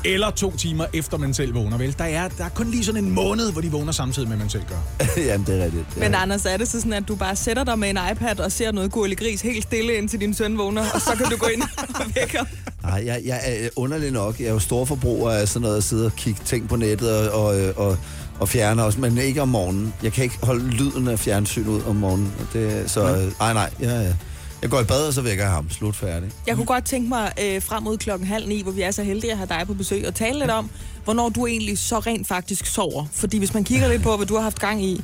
Eller to timer efter man selv vågner, vel? Der er, der er kun lige sådan en måned, hvor de vågner samtidig med, man selv gør. [laughs] Jamen, det er rigtigt. Er Men Anders, er det så sådan, at du bare sætter dig med en iPad og ser noget gurlig gris helt stille, indtil din søn vågner, og så kan du gå ind og [laughs] vække ham? Nej, jeg, jeg er underlig nok. Jeg er jo storforbruger af sådan noget at sidde og kigge ting på nettet og, og, og, og fjerne os, men ikke om morgenen. Jeg kan ikke holde lyden af fjernsyn ud om morgenen. Det, så øh, nej, nej. Jeg, jeg går i bad, og så vækker jeg ham. Slut færdig. Jeg kunne godt tænke mig øh, frem mod klokken halv ni, hvor vi er så heldige at have dig på besøg, og tale lidt om, hvornår du egentlig så rent faktisk sover. Fordi hvis man kigger lidt på, hvad du har haft gang i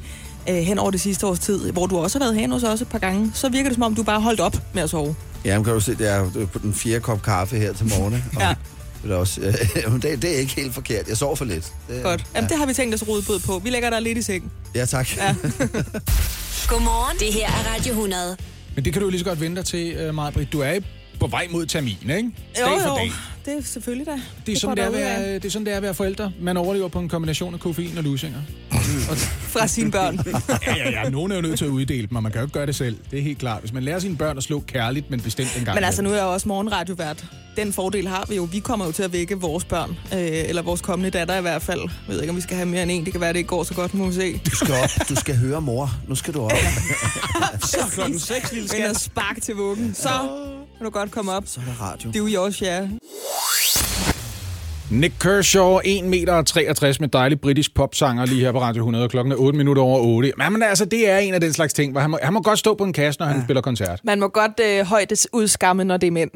øh, hen over det sidste års tid, hvor du også har været hen hos os et par gange, så virker det som om, du bare har holdt op med at sove. Jamen, kan du se, det er jo på den fjerde kop kaffe her til morgen. Og Ja. Det er, også, [laughs] øh, det, det er ikke helt forkert. Jeg sover for lidt. Det, Godt. Jamen, det har vi tænkt os at rode bød på. Vi lægger dig lidt i seng. Ja, tak. Ja. [laughs] Godmorgen. Det her er Radio 100. Men det kan du jo lige så godt vente dig til, øh, uh, Marbrit. Du er på vej mod termin, ikke? Jo, Dag for jo. dag. Det er selvfølgelig da. Det er, sådan, det, er være, det er sådan, det er at være forældre. Man overlever på en kombination af koffein og lusinger. [laughs] Fra sine børn. [laughs] Ja, ja, ja. Nogen er jo nødt til at uddele dem, og man kan jo ikke gøre det selv. Det er helt klart. Hvis man lærer sine børn at slå kærligt, men bestemt en gang. Men altså, nu er jeg jo også morgenradiovært. Den fordel har vi jo. Vi kommer jo til at vække vores børn. Øh, eller vores kommende datter i hvert fald. Jeg ved ikke, om vi skal have mere end en. Det kan være, det ikke går så godt, må vi se. Du skal op. Du skal høre mor. Nu skal du op. [laughs] Så klokken 6, lille Men at spark til vuggen. Så kan du godt komme op. Så er der radio. Det er jo yours, ja. Nick Kershaw, 1 meter 63 med dejlig britisk popsanger lige her på Radio 100, klokken er 8 minutter over 8. Men, men altså, det er en af den slags ting, hvor han må, han må godt stå på en kasse, når han ja. spiller koncert. Man må godt øh, højdes udskamme, når det er mænd.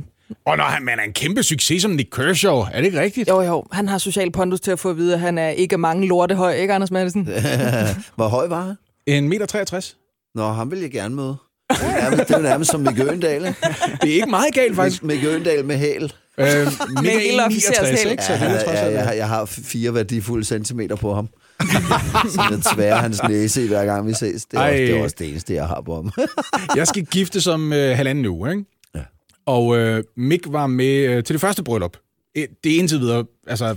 Og når han man er en kæmpe succes som Nick Kershaw, er det ikke rigtigt? Jo, jo. Han har social pondus til at få at vide, at han er ikke mange lorte høj, ikke Anders Madsen? [laughs] [laughs] Hvor høj var han? En meter 63. Nå, ham vil jeg gerne møde. Det er nærmest, det er nærmest som Mikke Øgendal, ikke? [laughs] Det er ikke meget galt, faktisk. Mikke Øgendal med hæl. Øh, helt 1,69, officershæl. Ja, ja, ja, jeg, har, jeg har fire værdifulde centimeter på ham. [laughs] Så den tværer hans næse, hver gang vi ses. Det er, også, Ej. det er også det eneste, jeg har på ham. [laughs] Jeg skal gifte som øh, halvanden uge, ikke? Ja. Og øh, Mick var med øh, til det første bryllup. Det er indtil videre, altså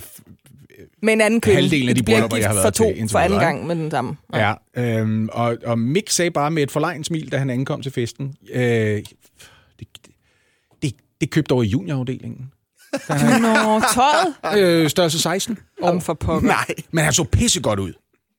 Med en anden køn. Halvdelen af de bryllupper, jeg har været for to til for anden gang med den samme. Ja, øhm, og, og Mick sagde bare med et forlegnet smil, da han ankom til festen, øh, det, det, det købte over i juniorafdelingen. Nå, tøjet. Øh, størrelse 16 år. Om for pokker. Nej, men han så pissegodt ud.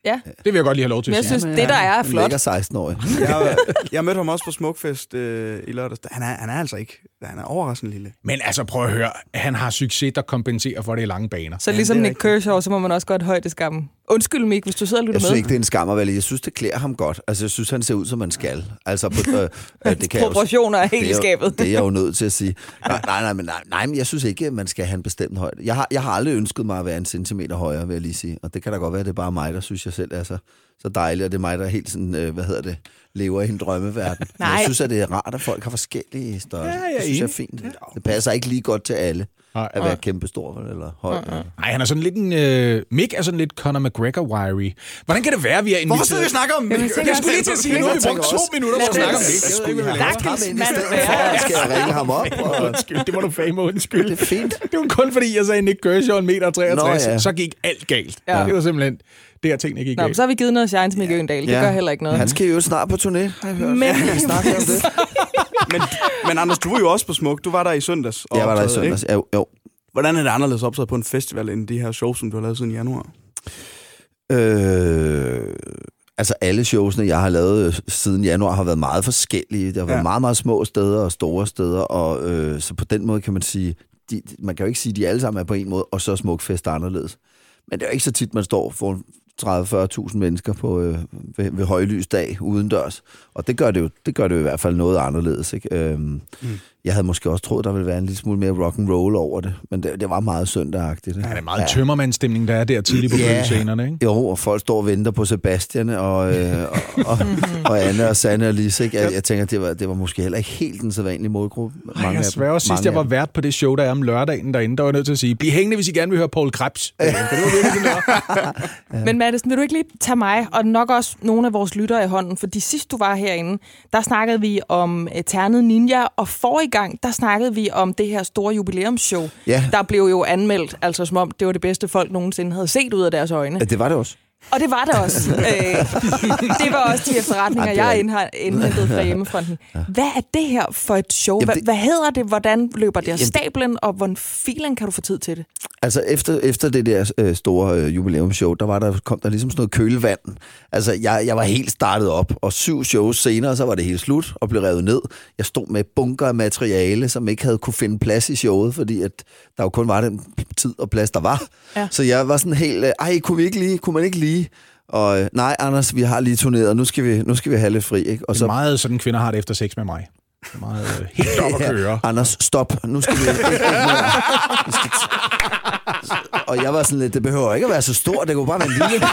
Ja, Det vil jeg godt lige have lov til men at jeg sige. synes, det der er flot. lækker 16-årig. Jeg, jeg mødte ham også på Smukfest øh, i lørdags. Han er, han er altså ikke... Han er overraskende lille. Men altså, prøv at høre. Han har succes, der kompenserer for det i lange baner. Så ligesom er Nick Kershaw, så må man også godt højde skamme. Undskyld, Mik, hvis du sidder og lytter Jeg synes med. ikke, det er en skam at vælge. Jeg synes, det klæder ham godt. Altså, jeg synes, han ser ud, som man skal. Altså, på, øh, øh, [laughs] det kan jeg jo- Proportioner er helt det i er jo- skabet. Det er jeg jo [laughs] nødt til at sige. Nej, nej, nej, men, nej, nej, men jeg synes ikke, at man skal have en bestemt højde. Jeg har, jeg har aldrig ønsket mig at være en centimeter højere, vil jeg lige sige. Og det kan da godt være, at det er bare mig, der synes, jeg selv er så, så dejlig, og det er mig, der er helt sådan, øh, hvad hedder det, lever i en drømmeverden. Men [laughs] Nej. Jeg synes, at det er rart, at folk har forskellige størrelser. Ja, jeg det synes jeg er fint. Det passer ikke lige godt til alle Nej. at være kæmpestor eller høj. eller- Nej, han er sådan lidt en... Øh, Mick er sådan lidt Conor McGregor-wiry. Hvordan kan det være, at vi er inviteret... Hvorfor sidder vi og snakker om Mick? Jeg skulle lige til at sige, nu har vi brugt to minutter på at snakke om Mick. Jeg Jeg skulle ikke, have vi haft ham ind i stedet for, at skal jeg ringe ham op. Og... [laughs] Undskyld, det må du fame undskylde. Det er fint. Det var kun fordi, jeg sagde Nick Kershaw, en meter 63, Nå, ja. så gik alt galt. Ja. Det var simpelthen det, jeg tingene gik Nå, så har vi givet noget shine til Mikke Øgendal. Det gør heller ikke noget. Han skal jo snart på turné, har jeg hørt. Men- Ja, snakker om det. [laughs] Men, men Anders, du var jo også på Smuk. Du var der i søndags. og Jeg var der i søndags. ikke? Jo, jo. Hvordan er det anderledes optræde på en festival, end de her shows, som du har lavet siden januar? Øh, altså alle showsene, jeg har lavet øh, siden januar, har været meget forskellige. Det har været Ja. meget, meget små steder og store steder, og øh, så på den måde kan man sige, de, man kan jo ikke sige, at de alle sammen er på en måde, og så er Smukfest anderledes. Men det er jo ikke så tit, man står for 30-40.000 mennesker på, øh, ved, ved højlysdag udendørs. Og det gør det jo, det gør det jo i hvert fald noget anderledes. Ikke? Øhm, mm. Jeg havde måske også troet, der ville være en lille smule mere rock and roll over det, men det, det var meget søndagagtigt. Ja, det er meget tømmermandsstemning, der er der tidligt på Ja. bølgescenerne, ikke? Jo, og folk står og venter på Sebastian og, øh, og, og, og Anne og Sanne og Lise. Ikke? Jeg, jeg tænker, det var, det var måske heller ikke helt den sædvanlige målgruppe. Ej, jeg sværger også sidst, mange jeg var vært på det show, der er om lørdagen derinde, der var jeg nødt til at sige, bliv hængende, hvis I gerne vil høre Paul Krebs. [laughs] For der. Men Madison, vil du ikke lige tage mig, og nok også nogle af vores lyttere i hånden? Fordi sidst du var herinde, der snakkede vi om uh, Ternet Ninja, og forrige gang, der snakkede vi om det her store jubilæumsshow. Ja. Der blev jo anmeldt, altså som om det var det bedste folk nogensinde havde set ud af deres øjne. Ja, det var det også. Og det var det også. [laughs] øh, det var også de efterretninger, Ej, det jeg indhentede fra hjemmefronten. Hvad er det her for et show? Hvad, det- hvad hedder det? Hvordan løber det af stablen? Og hvordan filen kan du få tid til det? Altså efter, efter det der øh, store øh, jubilæumsshow, der var der, kom der ligesom sådan noget kølevand. Altså jeg, jeg var helt startet op, og syv shows senere, så var det helt slut og blev revet ned. Jeg stod med bunker af materiale, som ikke havde kunne finde plads i showet, fordi at der jo kun var den tid og plads, der var. Ja. Så jeg var sådan helt, øh, ej, kunne, vi ikke lige, kunne man ikke lige? Og øh, nej, Anders, vi har lige turneret, nu skal vi, nu skal vi have lidt fri. Ikke? Og Det er meget sådan, kvinder har det efter sex med mig. Det er meget øh, helt op at køre. Anders, stop. Nu skal vi... skal [laughs] og jeg var sådan lidt, det behøver ikke at være så stort, det kunne bare være en lille... [laughs]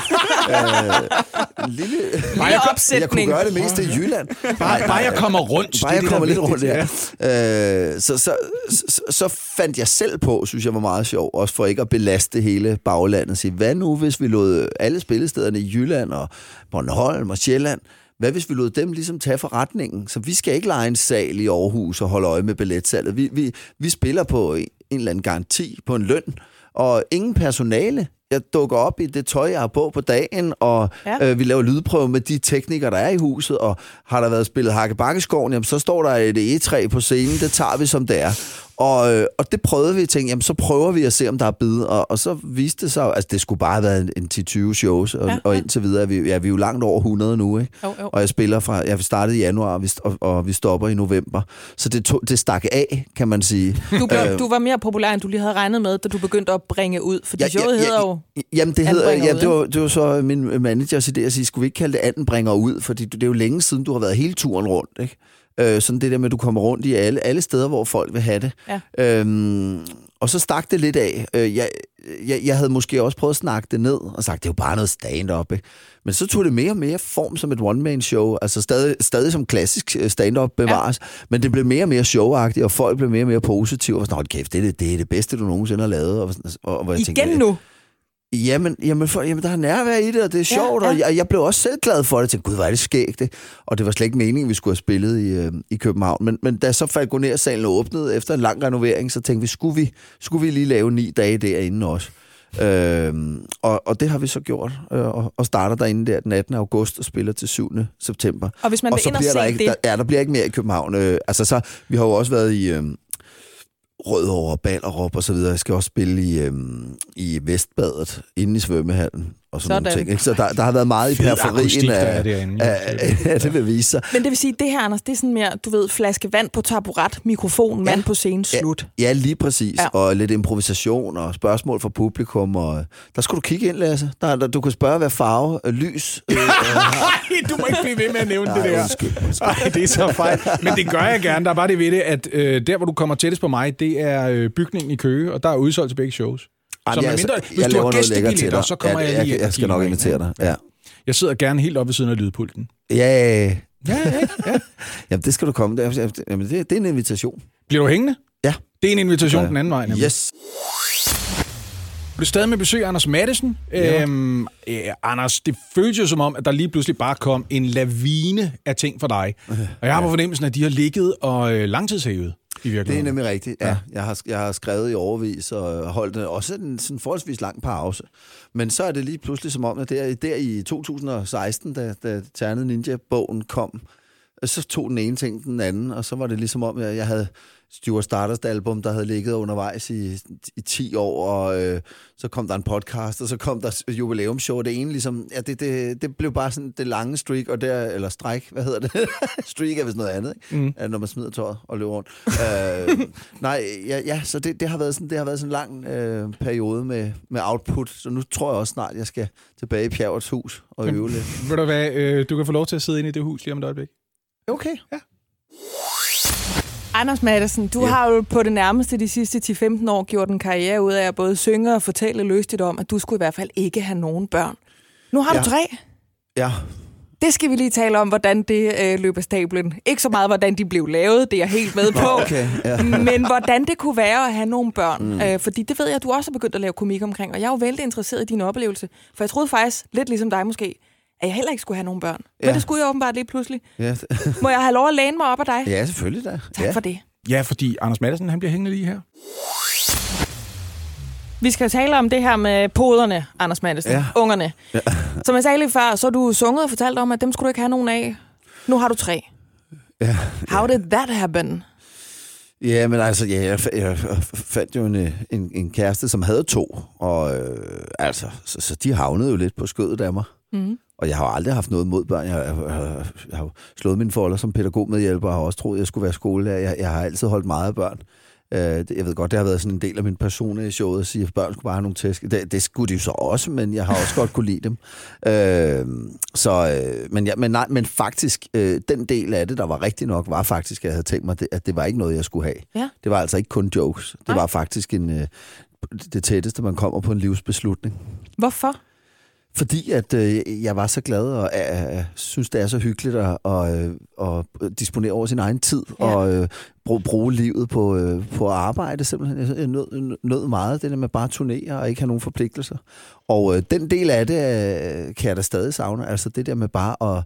Øh, en lille... Lille Jeg opsætning. kunne gøre det mest i Jylland. Bare, bare jeg kommer rundt. Bare jeg er kommer lidt rundt vigtigt. der. Øh, så, så, så, så fandt jeg selv på, synes jeg var meget sjov, også for ikke at belaste hele baglandet. Sige, hvad nu, hvis vi lod alle spillestederne i Jylland og Bornholm og Sjælland, hvad hvis vi lod dem ligesom tage forretningen? Så vi skal ikke lege en sal i Aarhus og holde øje med billetsalget. Vi, vi, vi spiller på en, en eller anden garanti på en løn, og ingen personale. Jeg dukker op i det tøj, jeg har på på dagen, og Ja. øh, vi laver lydprøve med de teknikere, der er i huset, og har der været spillet Hakke Bakkeskoven, jamen så står der et egetræ på scenen, det tager vi som det er. Og, øh, og det prøvede vi, tænkte, jamen så prøver vi at se, om der er bid. Og, og så viste det sig, jo- altså det skulle bare have været en, en 10-20 shows, og, Ja, ja, og indtil videre er vi, ja, vi er jo langt over 100 nu, ikke? Jo, jo. Og jeg spiller fra, jeg startede i januar, og vi, og, og vi stopper i november. Så det, tog, det stak af, kan man sige. Du, blev, Øh, du var mere populær, end du lige havde regnet med, da du begyndte at bringe ud. Fordi Ja, ja, showet ja, hedder jo... Jamen, det, hedder, ja, det, var, det var så min managers idé at sige, skulle vi ikke kalde det anbringer ud? Fordi det er jo længe siden, du har været hele turen rundt, ikke? Øh, sådan det der med, at du kommer rundt i alle, alle steder, hvor folk vil have det. Ja. Øhm, og så stak det lidt af. Øh, jeg, jeg, jeg havde måske også prøvet at snakke det ned, og sagt, det er jo bare noget stand-up, ikke? Men så tog det mere og mere form som et one-man-show. Altså stadig, stadig som klassisk øh, stand-up bevares. Ja. Men det blev mere og mere showagtigt, og folk blev mere og mere positive. Og sådan, "Hold kæft, det er det, det, er det bedste, du nogensinde har lavet. Og, og, og hvor jeg Igen tænkte, nu. Jamen, jamen, for, jamen, der er nærvær i det, og det er sjovt, ja. og jeg, jeg blev også selv glad for det. Jeg tænkte, gud, hvor er det skægt, det. Og det var slet ikke meningen, vi skulle have spillet i, øh, i København. Men, men da så Falconer-salen åbnede efter en lang renovering, så tænkte vi, skulle vi, skulle vi lige lave ni dage derinde også? Øhm, og, og det har vi så gjort, øh, og, og starter derinde der den 18. august og spiller til 7. september. Og hvis man og vil så ind og der ikke, det... Der, ja, der bliver ikke mere i København. Øh, altså så, vi har jo også været i øh, Rødovre, Ballerup og så videre. Jeg skal også spille i, øhm, i Vestbadet, inde i svømmehallen og sådan, Sådan. nogle ting. Ikke? Så der, der har været meget i periferien er af, af, af, det vil vise sig. Men det vil sige, det her, Anders, det er sådan mere, du ved, flaske vand på taburet, mikrofon, mand på scenen, slut. Ja, lige præcis. Ja. Ja. Og lidt improvisation og spørgsmål fra publikum. Og, der skulle du kigge ind, Lasse. Der, der, du kan spørge, hvad farve, øh, lys... Øh, [laughs] Nej, du må ikke blive ved med at nævne det der. undskyld, [laughs] Nej, det er så fejl. Men det gør jeg gerne. Der er bare det ved det, at øh, der, hvor du kommer tættest på mig, det er øh, bygningen i Køge, og der er udsolgt til begge shows. Ej, Så men jeg- medmindre, jeg hvis du laver har noget lækkert til gæstebilletter, dig. så kommer Ja, jeg lige jeg, ind jeg og skal nok invitere dig. Ja. Jeg sidder gerne helt oppe ved siden af lydpulten. Ja, Ja, ja. [laughs] Jamen, det skal du komme. Det er, jamen, det, det er en invitation. Bliver du hængende? Ja. Det er en invitation Ja. den anden vej. nemlig. Yes. Du er stadig med besøg af Anders Madsen. Ja. Øhm, øh, Anders, det føles jo som om, at der lige pludselig bare kom en lavine af ting for dig. Og jeg har på fornemmelsen, at de har ligget og øh, langtidshævet i Det er nemlig rigtigt. Ja. Jeg, har, jeg har skrevet i overvis og holdt det også en sådan forholdsvis lang pause. Men så er det lige pludselig som om, at der, der i 2016, da, da Ternet Ninja-bogen kom, så tog den ene ting den anden, og så var det ligesom om, at jeg havde Stuart Stardust album, der havde ligget undervejs i, i 10 år, og øh, så kom der en podcast, og så kom der jubilæumsshow. Det ene ligesom, ja, det, det, det blev bare sådan det lange streak, og der, eller stræk, hvad hedder det? [laughs] streak er vist noget andet, ikke? Mm. når man smider tøjet og løber rundt. øh, nej, ja, ja så det, det, har været sådan, det har været sådan en lang øh, periode med, med output, så nu tror jeg også snart, jeg skal tilbage i Pjerrets hus og øve lidt. Ved du hvad, øh, du kan få lov til at sidde inde i det hus lige om et øjeblik. Okay. Ja. Anders Madsen, du Ja. har jo på det nærmeste de sidste 10-15 år gjort en karriere ud af at både synge og fortælle løstigt om, at du skulle i hvert fald ikke have nogen børn. Nu har Ja. du tre. Ja, Det skal vi lige tale om, hvordan det øh, løber stablen. Ikke så meget, hvordan de blev lavet, det er jeg helt med på. okay. Ja. [laughs] Men hvordan det kunne være at have nogle børn. Mm. Øh, fordi det ved jeg, at du også har begyndt at lave komik omkring. Og jeg er jo vældig interesseret i din oplevelse. For jeg troede faktisk, lidt ligesom dig måske, at jeg heller ikke skulle have nogen børn. Men Ja. det skulle jeg åbenbart lige pludselig. Ja, [laughs] Må jeg have lov at læne mig op af dig? ja selvfølgelig da. Tak ja. for det. Ja, fordi Anders Madsen, han bliver hængende lige her. Vi skal jo tale om det her med poderne, Anders Madsen. Ja. Ungerne. Ja. [laughs] Som jeg sagde lige før, så du sunget og fortalt om, at dem skulle du ikke have nogen af. Nu har du tre. Ja. How did that happen? Ja, men altså, ja, jeg, jeg fandt jo en, en, en kæreste, som havde to, og øh, altså, så, så de havnede jo lidt på skødet af mig. Mm. Og jeg har aldrig haft noget mod børn. Jeg, jeg, jeg, jeg har slået mine folder som pædagogmedhjælper, og har også troet, at jeg skulle være skolelærer. Jeg, jeg har altid holdt meget af børn. Øh, jeg ved godt, det har været sådan en del af min person i showet, at sige, at børn skulle bare have nogle tæsk. Det, det skulle de jo så også, men jeg har også godt kunne lide dem. [laughs] Øh, så, øh, men, ja, men, nej, men faktisk, øh, den del af det, der var rigtig nok, var faktisk, at jeg havde tænkt mig, at det var ikke noget, jeg skulle have. Ja. Det var altså ikke kun jokes. Det Nej. var faktisk en, øh, det tætteste, man kommer på en livsbeslutning. Hvorfor? Fordi at øh, jeg var så glad og øh, synes, det er så hyggeligt at, og, øh, at disponere over sin egen tid ja. og øh, bruge, bruge livet på, øh, på arbejde simpelthen. Jeg- nød, nød meget det der med bare at turnere og ikke have nogen forpligtelser. Og øh, den del af det øh, kan jeg da stadig savne. Altså det der med bare at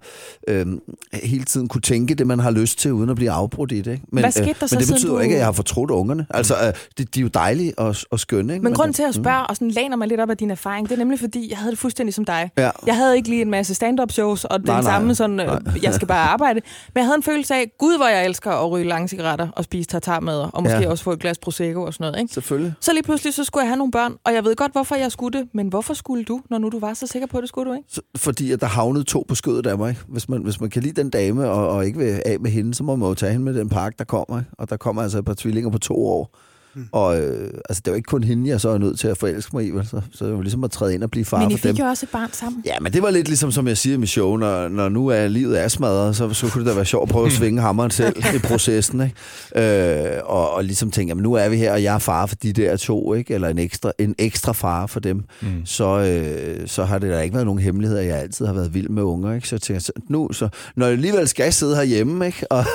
øh, hele tiden kunne tænke det, man har lyst til, uden at blive afbrudt i det. Ikke? Men, Hvad skete der men så, det betyder du- ikke, at jeg har fortrudt ungerne. Altså, øh, de, de er jo dejlige og, og skønne. Ikke? Men grunden øh, til at spørge, og sådan læner mig lidt op af din erfaring, det er nemlig fordi, jeg havde det fuldstændig som dig. Ja. Jeg havde ikke lige en masse stand-up shows, og den Nej, nej. samme sådan, øh, jeg skal bare arbejde. Men jeg havde en følelse af, gud hvor jeg elsker at ryge lange cigaretter cigaretter og spise tartarmad, og måske Ja. også få et glas Prosecco og sådan noget, ikke? Selvfølgelig. Så lige pludselig, så skulle jeg have nogle børn, og jeg ved godt, hvorfor jeg skulle det, men hvorfor skulle du, når nu du var så sikker på, at det skulle du, ikke? Så- Fordi at der havnede to på skødet af mig. Ikke? Hvis, man, hvis man kan lide den dame og, og ikke vil af med hende, så må man jo tage hende med den park, der kommer. Ikke? Og der kommer altså et par tvillinger på to år. Hmm. Og øh, altså, det jo ikke kun hende, jeg så er nødt til at forelske mig i. Vel? Så, så er det jo ligesom at træde ind og blive far men I for fik dem. jo også et barn sammen. Ja, men det var lidt ligesom, som jeg siger i mit show, når, når nu er livet er smadret, så, så kunne det da være sjovt at prøve at [laughs] svinge hammeren selv i processen, ikke? Øh, og, og ligesom tænke, jamen nu er vi her, og jeg er far for de der to, ikke? Eller en ekstra, en ekstra far for dem. Mm. Så, øh, så har det da ikke været nogen hemmelighed, at jeg altid har været vild med unger, ikke? Så jeg tænker, så nu, så, når jeg alligevel skal sidde herhjemme, ikke? Og,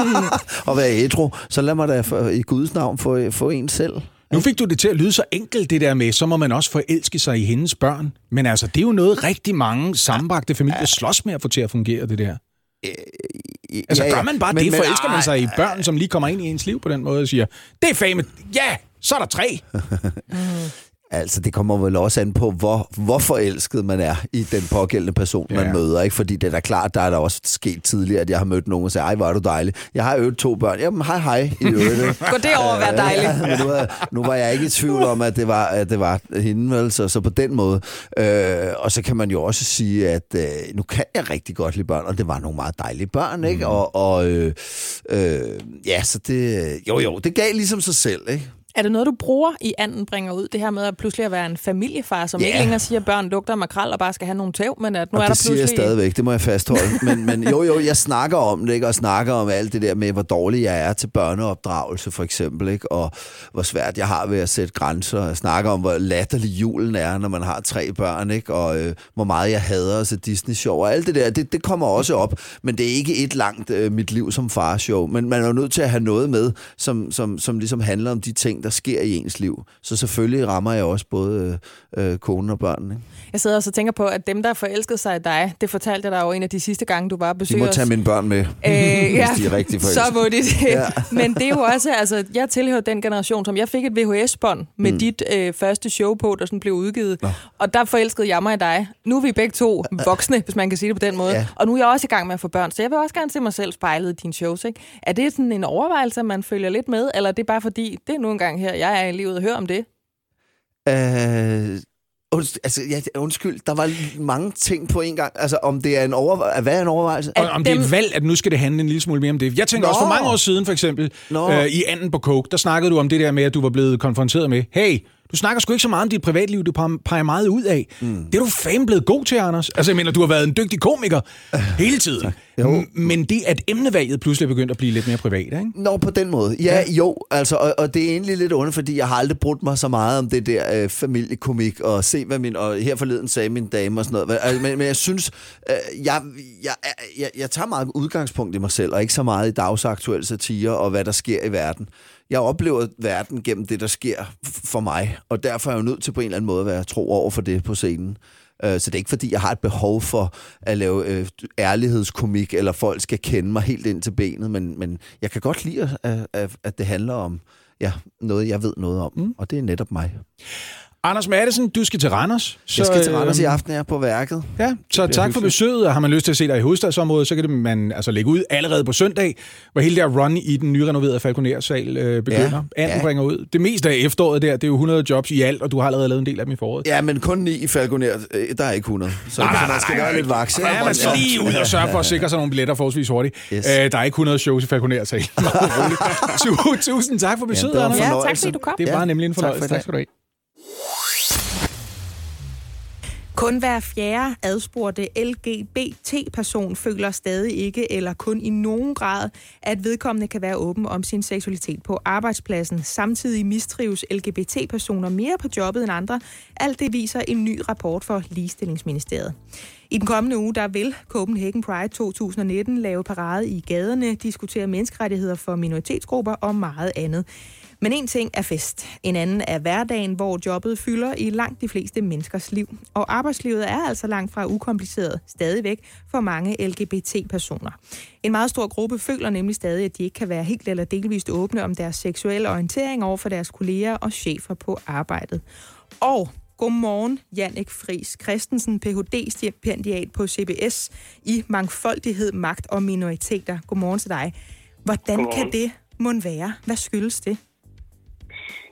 [laughs] og være ædru, så lad mig da for, i Guds navn få, få en selv. Nu fik du det til at lyde så enkelt, det der med, så må man også forelske sig i hendes børn. Men altså, det er jo noget, rigtig mange sammenbragte familier slås med at få til at fungere, det der. Altså, gør man bare Men- det? men- Forelsker man sig i børn, som lige kommer ind i ens liv på den måde og siger, det er fame, ja, så er der tre. [laughs] Altså, det kommer vel også an på, hvor, hvor forelsket man er i den pågældende person, man Ja. møder. Ikke? Fordi det er da klart, der er der også sket tidligere, at jeg har mødt nogen og sagt, ej, hvor er du dejlig. Jeg har øvet to børn. Jamen, hej, hej. I øvrigt, ikke? [laughs] Gå det over at være dejlig. Ja, men nu, er, nu var jeg ikke i tvivl om, at det var, at det var hende, vel, så, så på den måde. Øh, og så kan man jo også sige, at øh, nu kan jeg rigtig godt lide børn, og det var nogle meget dejlige børn, ikke? Mm. Og, og øh, øh, ja, så det, jo jo, det gav ligesom sig selv, ikke? Er det noget, du bruger i anden bringer ud? Det her med at pludselig at være en familiefar, som Ja. ikke længere siger, at børn lugter makrel og bare skal have nogle tæv, men at nu og er det der siger jeg pludselig... stadigvæk, det må jeg fastholde. Men, men jo, jo, jeg snakker om det, ikke? og snakker om alt det der med, hvor dårlig jeg er til børneopdragelse, for eksempel, ikke? og hvor svært jeg har ved at sætte grænser. Jeg snakker om, hvor latterlig julen er, når man har tre børn, ikke? og øh, hvor meget jeg hader at se Disney-show, og alt det der, det, det kommer også op, men det er ikke et langt øh, mit liv som far-show, men man er jo nødt til at have noget med, som, som, som ligesom handler om de ting, der sker i ens liv. Så selvfølgelig rammer jeg også både øh, øh, konen og børnene. Ikke? Jeg sidder også og tænker på, at dem, der forelskede sig i dig, det fortalte jeg dig jo en af de sidste gange, du var De besøger må os. tage mine børn med, Øh, [laughs] hvis de er rigtig så forelskede. må de det. [laughs] Ja. Ja. [laughs] Men det er jo også, altså, jeg tilhører den generation, som jeg fik et VHS-bånd med mm. dit øh, første show på, der sådan blev udgivet. Nå. Og der forelskede jeg mig i dig. Nu er vi begge to voksne, hvis man kan sige det på den måde. Ja. Ja. Og nu er jeg også i gang med at få børn, så jeg vil også gerne se mig selv spejlet i dine shows. Ikke? Er det sådan en overvejelse, man følger lidt med, eller er det bare fordi, det er nu engang her, jeg er i livet og hører om det? Øh, unds- altså, ja, undskyld, der var mange ting på en gang. Altså, om det er en overvejelse... Hvad er en overvejelse? Og om det er dem- et valg, at nu skal det handle en lille smule mere om det. Jeg tænker Nå. også for mange år siden, for eksempel, Nå. øh, i anden på Coke, der snakkede du om det der med, at du var blevet konfronteret med, hey, du snakker sgu ikke så meget om dit privatliv, du pe- peger meget ud af. Mm. Det er du fandme blevet god til, Anders. Altså, jeg mener, du har været en dygtig komiker [laughs] hele tiden. Jo. Men det, at emnevalget pludselig er begyndt at blive lidt mere privat, ikke? Nå, på den måde. Ja, ja. jo, altså, og, og det er egentlig lidt ondt, fordi jeg har aldrig brugt mig så meget om det der øh, familiekomik, og se, hvad min, og her forleden sagde min dame og sådan noget. Altså, men, men jeg synes, øh, jeg, jeg, jeg, jeg tager meget udgangspunkt i mig selv, og ikke så meget i dagsaktuelle satire, og hvad der sker i verden. Jeg oplever verden gennem det, der sker for mig, og derfor er jeg jo nødt til på en eller anden måde at være tro over for det på scenen. Øh, Så det er ikke, fordi jeg har et behov for at lave øh, ærlighedskomik, eller folk skal kende mig helt ind til benet, men, men jeg kan godt lide, at, at, at det handler om ja, noget, jeg ved noget om, mm. og det er netop mig. Anders Madsen, du skal til Randers. Så, jeg skal til Randers i øhm, aften, jeg er på værket. Ja, så tak for besøget, og har man lyst til at se dig i hovedstadsområdet, så kan det man altså lægge ud allerede på søndag, hvor hele der run i den nyrenoverede Falconer-sal øh, begynder. Ja, Anden ja. bringer ud. Det meste af efteråret der, det er jo 100 jobs i alt, og du har allerede lavet en del af dem i foråret. Ja, men kun i Falconer, øh, der er ikke 100. Så, nej, så man skal være lidt vaks. Ja, man skal lige ud og sørge for at sikre sig nogle billetter forholdsvis hurtigt. Yes. Øh, der er ikke 100 shows i Falconer-sal. [laughs] Tu- Tusind tak for besøget, Anders. Ja, tak fordi du kom. Det var nemlig en tak for i fornøjelse. Tak skal du have. Kun hver fjerde adspurgte LGBT-person føler stadig ikke, eller kun i nogen grad, at vedkommende kan være åben om sin seksualitet på arbejdspladsen. Samtidig mistrives LGBT-personer mere på jobbet end andre. Alt det viser en ny rapport for Ligestillingsministeriet. I den kommende uge, der vil Copenhagen Pride 2019 lave parade i gaderne, diskutere menneskerettigheder for minoritetsgrupper og meget andet. Men en ting er fest, en anden er hverdagen, hvor jobbet fylder i langt de fleste menneskers liv. Og arbejdslivet er altså langt fra ukompliceret stadigvæk for mange LGBT-personer. En meget stor gruppe føler nemlig stadig, at de ikke kan være helt eller delvist åbne om deres seksuelle orientering over for deres kolleger og chefer på arbejdet. Og Godmorgen, Jannik Friis Christensen, Ph.D.-stipendiat på CBS i Mangfoldighed, Magt og Minoriteter. Godmorgen til dig. Hvordan Godmorgen. kan det mund være? Hvad skyldes det?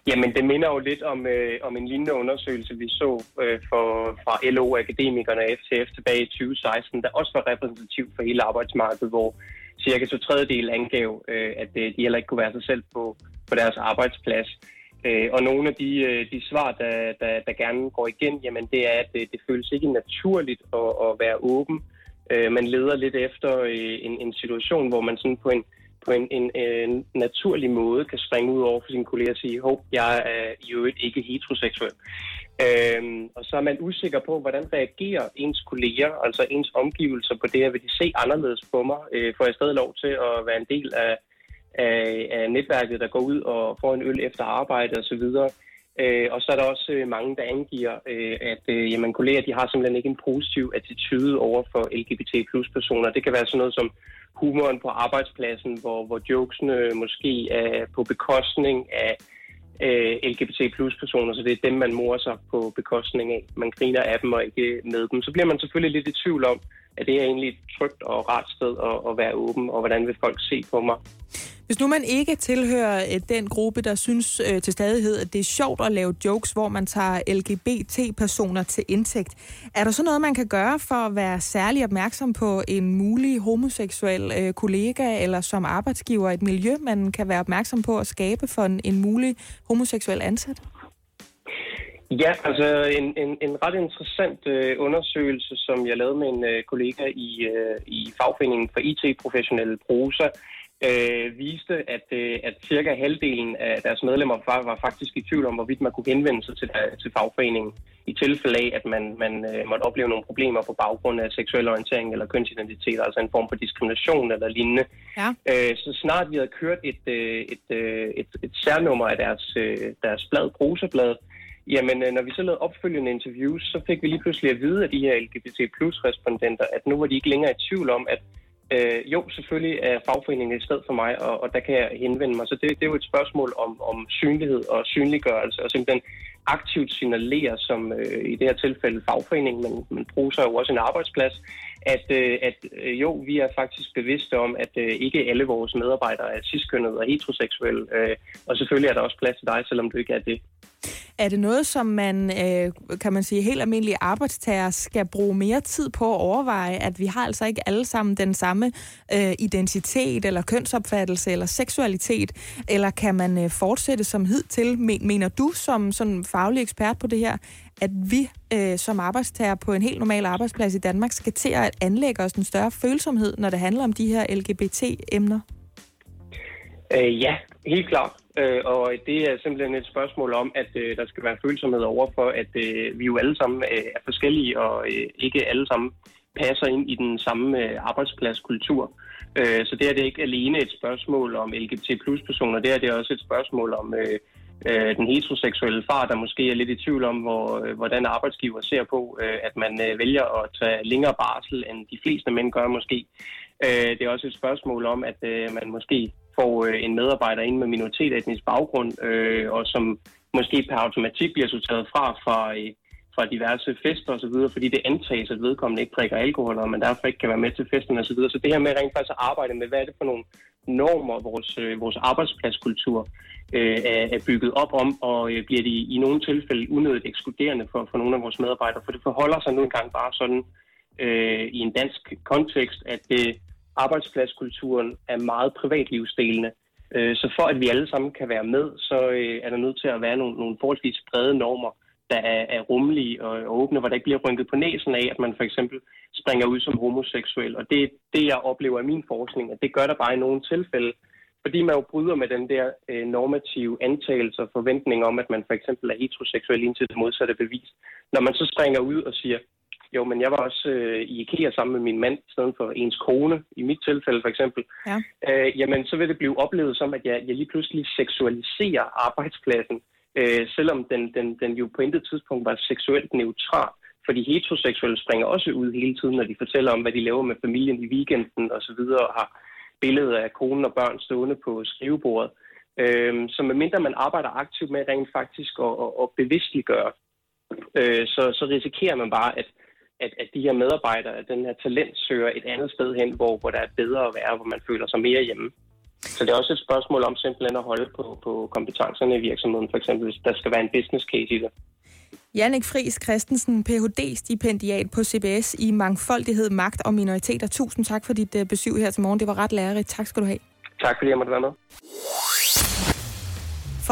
Jamen, det minder jo lidt om, øh, om en lignende undersøgelse, vi så øh, for, fra LO-akademikerne og FTF tilbage i 2016, der også var repræsentativ for hele arbejdsmarkedet, hvor cirka to tredjedel angav, øh, at øh, de heller ikke kunne være sig selv på, på deres arbejdsplads. Øh, og nogle af de, øh, de svar, der, der, der gerne går igen, jamen det er, at det, det føles ikke naturligt at, at være åben. Øh, man leder lidt efter øh, en, en situation, hvor man sådan på en på en, en, en naturlig måde kan springe ud over for sine kolleger og sige, hov, jeg er i øvrigt ikke heteroseksuel. Øhm, og så er man usikker på, hvordan reagerer ens kolleger, altså ens omgivelser på det her. Vil de se anderledes på mig? Øh, får jeg stadig lov til at være en del af, af, af netværket, der går ud og får en øl efter arbejde osv.? Øh, og så er der også øh, mange, der angiver, øh, at øh, jamen, kolleger de har simpelthen ikke en positiv attitude over for LGBT plus personer. Det kan være sådan noget som humoren på arbejdspladsen, hvor, hvor jokesene måske er på bekostning af øh, LGBT plus personer, så det er dem, man morer sig på bekostning af. Man griner af dem og ikke med dem. Så bliver man selvfølgelig lidt i tvivl om, at det er egentlig et trygt og rart sted at, at være åben, og hvordan vil folk se på mig. Hvis nu man ikke tilhører øh, den gruppe, der synes øh, til stadighed, at det er sjovt at lave jokes, hvor man tager LGBT-personer til indtægt, er der så noget, man kan gøre for at være særlig opmærksom på en mulig homoseksuel øh, kollega, eller som arbejdsgiver et miljø, man kan være opmærksom på at skabe for en, en mulig homoseksuel ansat? Ja, altså en, en, en ret interessant øh, undersøgelse, som jeg lavede med en øh, kollega i, øh, i fagforeningen for IT-professionelle Prosa, øh, viste, at, øh, at cirka halvdelen af deres medlemmer var, var faktisk i tvivl om, hvorvidt man kunne henvende sig til, til fagforeningen i tilfælde af, at man, man øh, måtte opleve nogle problemer på baggrund af seksuel orientering eller kønsidentitet, altså en form for diskrimination eller lignende. Ja. Øh, så snart vi havde kørt et, øh, et, øh, et, et særnummer af deres, øh, deres blad, Prosablad, Jamen, øh, når vi så lavede opfølgende interviews, så fik vi lige pludselig at vide af de her LGBT plus respondenter, at nu var de ikke længere i tvivl om, at øh, jo, selvfølgelig er fagforeningen et sted for mig, og, og der kan jeg henvende mig. Så det, det er jo et spørgsmål om, om synlighed og synliggørelse, og simpelthen aktivt signalere, som øh, i det her tilfælde fagforeningen, men, men bruger sig jo også en arbejdsplads, at, øh, at øh, jo, vi er faktisk bevidste om, at øh, ikke alle vores medarbejdere er ciskønnet og heteroseksuelle, øh, og selvfølgelig er der også plads til dig, selvom du ikke er det. Er det noget, som man, øh, kan man sige, helt almindelige arbejdstager skal bruge mere tid på at overveje, at vi har altså ikke alle sammen den samme øh, identitet eller kønsopfattelse eller seksualitet, eller kan man øh, fortsætte som hidtil? Mener du som sådan faglig ekspert på det her, at vi øh, som arbejdstager på en helt normal arbejdsplads i Danmark skal til at anlægge os en større følsomhed, når det handler om de her LGBT-emner? Øh, ja, helt klart. Øh, og det er simpelthen et spørgsmål om, at øh, der skal være følsomhed overfor, at øh, vi jo alle sammen øh, er forskellige, og øh, ikke alle sammen passer ind i den samme øh, arbejdspladskultur. Øh, så det er det ikke alene et spørgsmål om LGBT plus personer, det er det også et spørgsmål om øh, øh, den heteroseksuelle far, der måske er lidt i tvivl om, hvor, øh, hvordan arbejdsgiver ser på, øh, at man øh, vælger at tage længere barsel, end de fleste mænd gør måske. Øh, det er også et spørgsmål om, at øh, man måske får øh, en medarbejder ind med minoritetsetnisk baggrund, øh, og som måske per automatik bliver sorteret fra fra, øh, fra diverse fester osv., fordi det antages, at vedkommende ikke drikker alkohol, og man derfor ikke kan være med til festen osv. Så, videre. så det her med rent faktisk at arbejde med, hvad er det for nogle normer, vores, øh, vores arbejdspladskultur øh, er, er bygget op om, og øh, bliver de i nogle tilfælde unødigt ekskluderende for, for nogle af vores medarbejdere. For det forholder sig nu engang bare sådan øh, i en dansk kontekst, at øh, arbejdspladskulturen er meget privatlivsdelende. Øh, så for at vi alle sammen kan være med, så øh, er der nødt til at være nogle, nogle forholdsvis brede normer, der er, er rummelige og, og åbne, hvor der ikke bliver rynket på næsen af, at man for eksempel springer ud som homoseksuel. Og det det, jeg oplever i min forskning, at det gør der bare i nogle tilfælde, fordi man jo bryder med den der øh, normative antagelse og forventning om, at man for eksempel er heteroseksuel indtil det modsatte bevis. Når man så springer ud og siger, jo, men jeg var også øh, i IKEA sammen med min mand, i stedet for ens kone, i mit tilfælde for eksempel. Ja. Øh, jamen, så vil det blive oplevet som, at jeg, jeg lige pludselig seksualiserer arbejdspladsen, øh, selvom den, den, den jo på intet tidspunkt var seksuelt neutral. Fordi heteroseksuelle springer også ud hele tiden, når de fortæller om, hvad de laver med familien i weekenden osv., og, og har billeder af konen og børn stående på skrivebordet. Øh, så medmindre man arbejder aktivt med rent faktisk at, at, at bevidstliggøre, øh, så, så risikerer man bare, at at, at de her medarbejdere, at den her talent søger et andet sted hen, hvor, hvor der er bedre at være, hvor man føler sig mere hjemme. Så det er også et spørgsmål om simpelthen at holde på, på kompetencerne i virksomheden, for eksempel hvis der skal være en business case i det. Jannik Friis Christensen, Ph.D.-stipendiat på CBS i Mangfoldighed, Magt og Minoriteter. Tusind tak for dit øh, besøg her til morgen. Det var ret lærerigt. Tak skal du have. Tak fordi jeg måtte være med.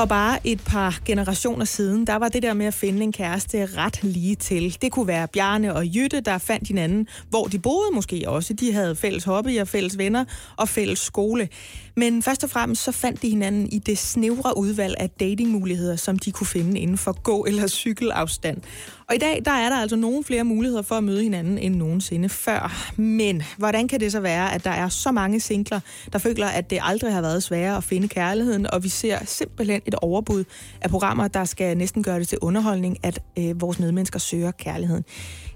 For bare et par generationer siden, der var det der med at finde en kæreste ret lige til. Det kunne være Bjarne og Jytte, der fandt hinanden, hvor de boede måske også. De havde fælles hobbyer, fælles venner og fælles skole. Men først og fremmest så fandt de hinanden i det snævre udvalg af datingmuligheder, som de kunne finde inden for gå- eller cykelafstand. Og i dag, der er der altså nogle flere muligheder for at møde hinanden end nogensinde før. Men hvordan kan det så være, at der er så mange singler, der føler, at det aldrig har været sværere at finde kærligheden, og vi ser simpelthen et overbud af programmer, der skal næsten gøre det til underholdning, at øh, vores medmennesker søger kærligheden.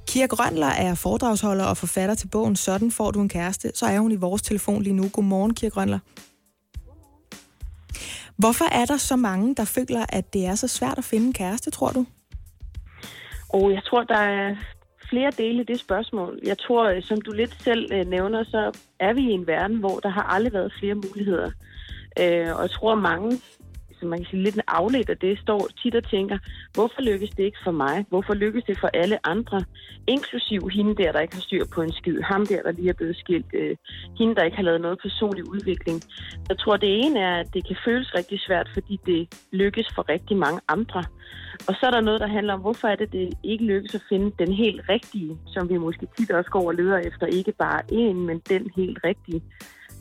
Kira Grønler er foredragsholder og forfatter til bogen Sådan får du en kæreste. Så er hun i vores telefon lige nu. Godmorgen, Kira Grønler. Hvorfor er der så mange, der føler, at det er så svært at finde en kæreste, tror du? Og jeg tror, der er flere dele i det spørgsmål. Jeg tror, øh, som du lidt selv øh, nævner, så er vi i en verden, hvor der har aldrig været flere muligheder. Øh, og jeg tror, mange altså man kan sige, lidt afledt af det, står tit og tænker, hvorfor lykkes det ikke for mig? Hvorfor lykkes det for alle andre? Inklusiv hende der, der ikke har styr på en skid. Ham der, der lige er blevet skilt. Øh, hende, der ikke har lavet noget personlig udvikling. Jeg tror, det ene er, at det kan føles rigtig svært, fordi det lykkes for rigtig mange andre. Og så er der noget, der handler om, hvorfor er det, det ikke lykkes at finde den helt rigtige, som vi måske tit også går og leder efter. Ikke bare en, men den helt rigtige.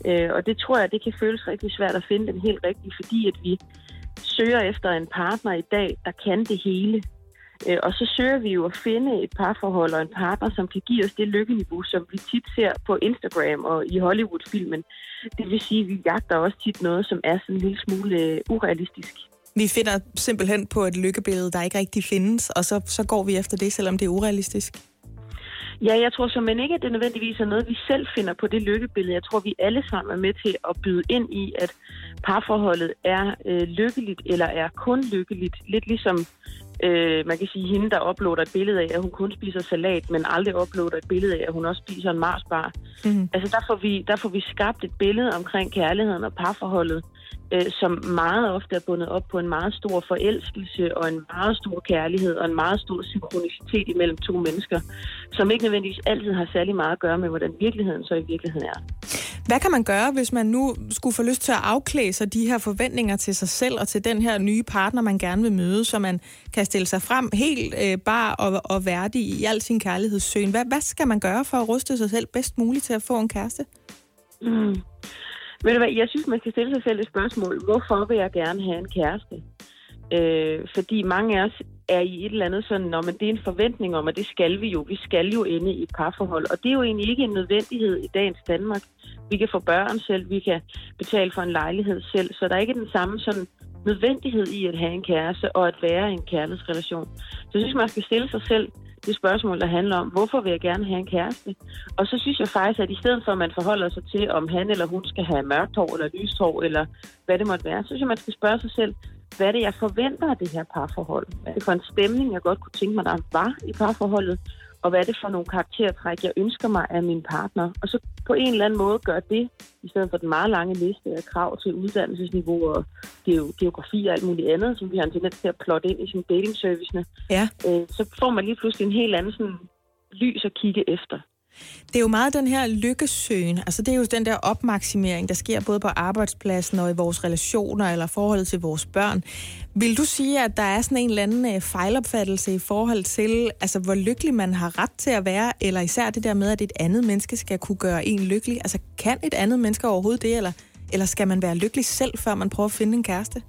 Øh, og det tror jeg, det kan føles rigtig svært at finde den helt rigtige, fordi at vi søger efter en partner i dag, der kan det hele. Øh, og så søger vi jo at finde et parforhold og en partner, som kan give os det lykkeniveau, som vi tit ser på Instagram og i Hollywood-filmen. Det vil sige, at vi jagter også tit noget, som er sådan en lille smule øh, urealistisk. Vi finder simpelthen på et lykkebillede, der ikke rigtig findes, og så, så går vi efter det, selvom det er urealistisk. Ja, jeg tror simpelthen ikke, at det nødvendigvis er noget, vi selv finder på det lykkebillede. Jeg tror, vi alle sammen er med til at byde ind i, at parforholdet er øh, lykkeligt eller er kun lykkeligt. Lidt ligesom, øh, man kan sige, hende, der uploader et billede af, at hun kun spiser salat, men aldrig uploader et billede af, at hun også spiser en marsbar. Mm. Altså, der får, vi, der får vi skabt et billede omkring kærligheden og parforholdet, øh, som meget ofte er bundet op på en meget stor forelskelse og en meget stor kærlighed og en meget stor synkronicitet imellem to mennesker, som ikke nødvendigvis altid har særlig meget at gøre med, hvordan virkeligheden så i virkeligheden er. Hvad kan man gøre, hvis man nu skulle få lyst til at afklæde sig de her forventninger til sig selv og til den her nye partner, man gerne vil møde, så man kan stille sig frem helt øh, bare og, og værdig i al sin kærlighedssøgen? Hvad, hvad skal man gøre for at ruste sig selv bedst muligt til at få en kæreste? Mm. Ved du hvad, jeg synes, man skal stille sig selv et spørgsmål. Hvorfor vil jeg gerne have en kæreste? Øh, fordi mange af os er i et eller andet sådan, når men det er en forventning om, at det skal vi jo. Vi skal jo ende i et parforhold. Og det er jo egentlig ikke en nødvendighed i dagens Danmark. Vi kan få børn selv, vi kan betale for en lejlighed selv, så der er ikke den samme sådan nødvendighed i at have en kæreste og at være i en kærlighedsrelation. Så jeg synes, man skal stille sig selv det spørgsmål, der handler om, hvorfor vil jeg gerne have en kæreste? Og så synes jeg faktisk, at i stedet for, at man forholder sig til, om han eller hun skal have mørkt hår eller lyst hår, eller hvad det måtte være, så synes jeg, man skal spørge sig selv, hvad er det, jeg forventer af det her parforhold? Hvad er det for en stemning, jeg godt kunne tænke mig, der var i parforholdet? Og hvad er det for nogle karaktertræk, jeg ønsker mig af min partner? Og så på en eller anden måde gøre det, i stedet for den meget lange liste af krav til uddannelsesniveau og geografi og alt muligt andet, som vi har en tendens til at plotte ind i sin dating-servicene. Ja. Øh, så får man lige pludselig en helt anden sådan, lys at kigge efter. Det er jo meget den her lykkesøgen. Altså det er jo den der opmaksimering, der sker både på arbejdspladsen og i vores relationer eller forholdet til vores børn. Vil du sige, at der er sådan en eller anden øh, fejlopfattelse i forhold til, altså hvor lykkelig man har ret til at være, eller især det der med, at et andet menneske skal kunne gøre en lykkelig? Altså kan et andet menneske overhovedet det, eller, eller skal man være lykkelig selv, før man prøver at finde en kæreste?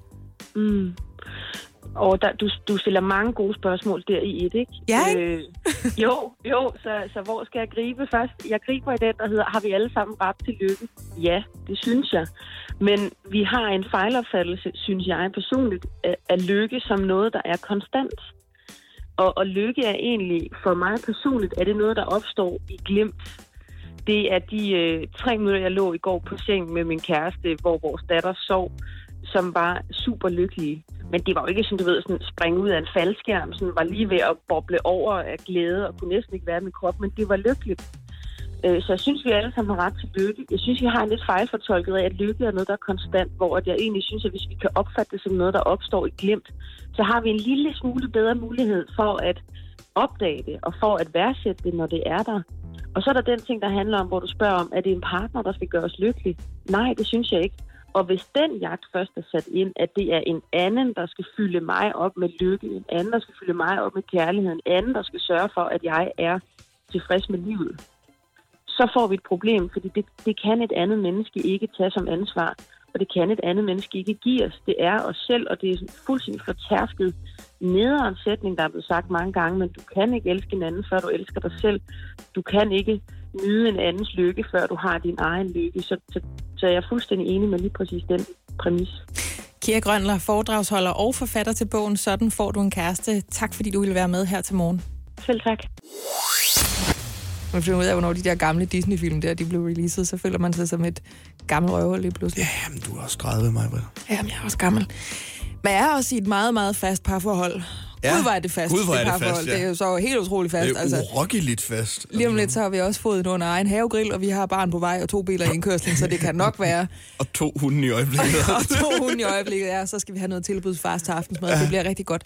Mm. Og der, du, du stiller mange gode spørgsmål der i et, ikke? Ja, ikke? Øh, jo, jo, så, så hvor skal jeg gribe først? Jeg griber i den, der hedder, har vi alle sammen ret til lykke? Ja, det synes jeg. Men vi har en fejlopfattelse, synes jeg personligt, af, af lykke som noget, der er konstant. Og, og lykke er egentlig, for mig personligt, er det noget, der opstår i glimt. Det er de øh, tre minutter, jeg lå i går på seng med min kæreste, hvor vores datter sov, som var super lykkelige. Men det var jo ikke sådan, du ved, sådan springe ud af en faldskærm, sådan var lige ved at boble over af glæde og kunne næsten ikke være med krop, men det var lykkeligt. Øh, så jeg synes, vi alle sammen har ret til lykke. Jeg synes, vi har en lidt fejlfortolket af, at lykke er noget, der er konstant, hvor at jeg egentlig synes, at hvis vi kan opfatte det som noget, der opstår i glimt, så har vi en lille smule bedre mulighed for at opdage det, og for at værdsætte det, når det er der. Og så er der den ting, der handler om, hvor du spørger om, er det en partner, der skal gøre os lykkelige? Nej, det synes jeg ikke. Og hvis den jagt først er sat ind, at det er en anden, der skal fylde mig op med lykke, en anden, der skal fylde mig op med kærlighed, en anden, der skal sørge for, at jeg er tilfreds med livet, så får vi et problem, fordi det, det kan et andet menneske ikke tage som ansvar, og det kan et andet menneske ikke give os. Det er os selv, og det er fuldstændig fortærsket nederen sætning, der er blevet sagt mange gange, men du kan ikke elske en anden, før du elsker dig selv. Du kan ikke nyde en andens lykke, før du har din egen lykke. Så, så, så jeg er fuldstændig enig med lige præcis den præmis. Kira Grønler, foredragsholder og forfatter til bogen Sådan får du en kæreste. Tak fordi du ville være med her til morgen. Selv tak. Man finder ud af, hvornår de der gamle Disney-film der, de blev releaset, så føler man sig som et gammelt røvhul lige pludselig. Jamen, du er også 30, mig, Britt. Jamen, jeg er også gammel. Men jeg er også i et meget, meget fast parforhold. Ja. Gud, hvor er det fast, Gud, hvor er det fast, ja. Det er jo så helt utroligt fast. Det er altså. urokkeligt fast. Lige om lidt, så har vi også fået en under egen havegrill, og vi har barn på vej og to biler i indkørslen, så det kan nok være. [laughs] Og to hunde i øjeblikket. [laughs] og to hunde i øjeblikket, ja, så skal vi have noget tilbudsfars til aftensmad. Ja. Det bliver rigtig godt.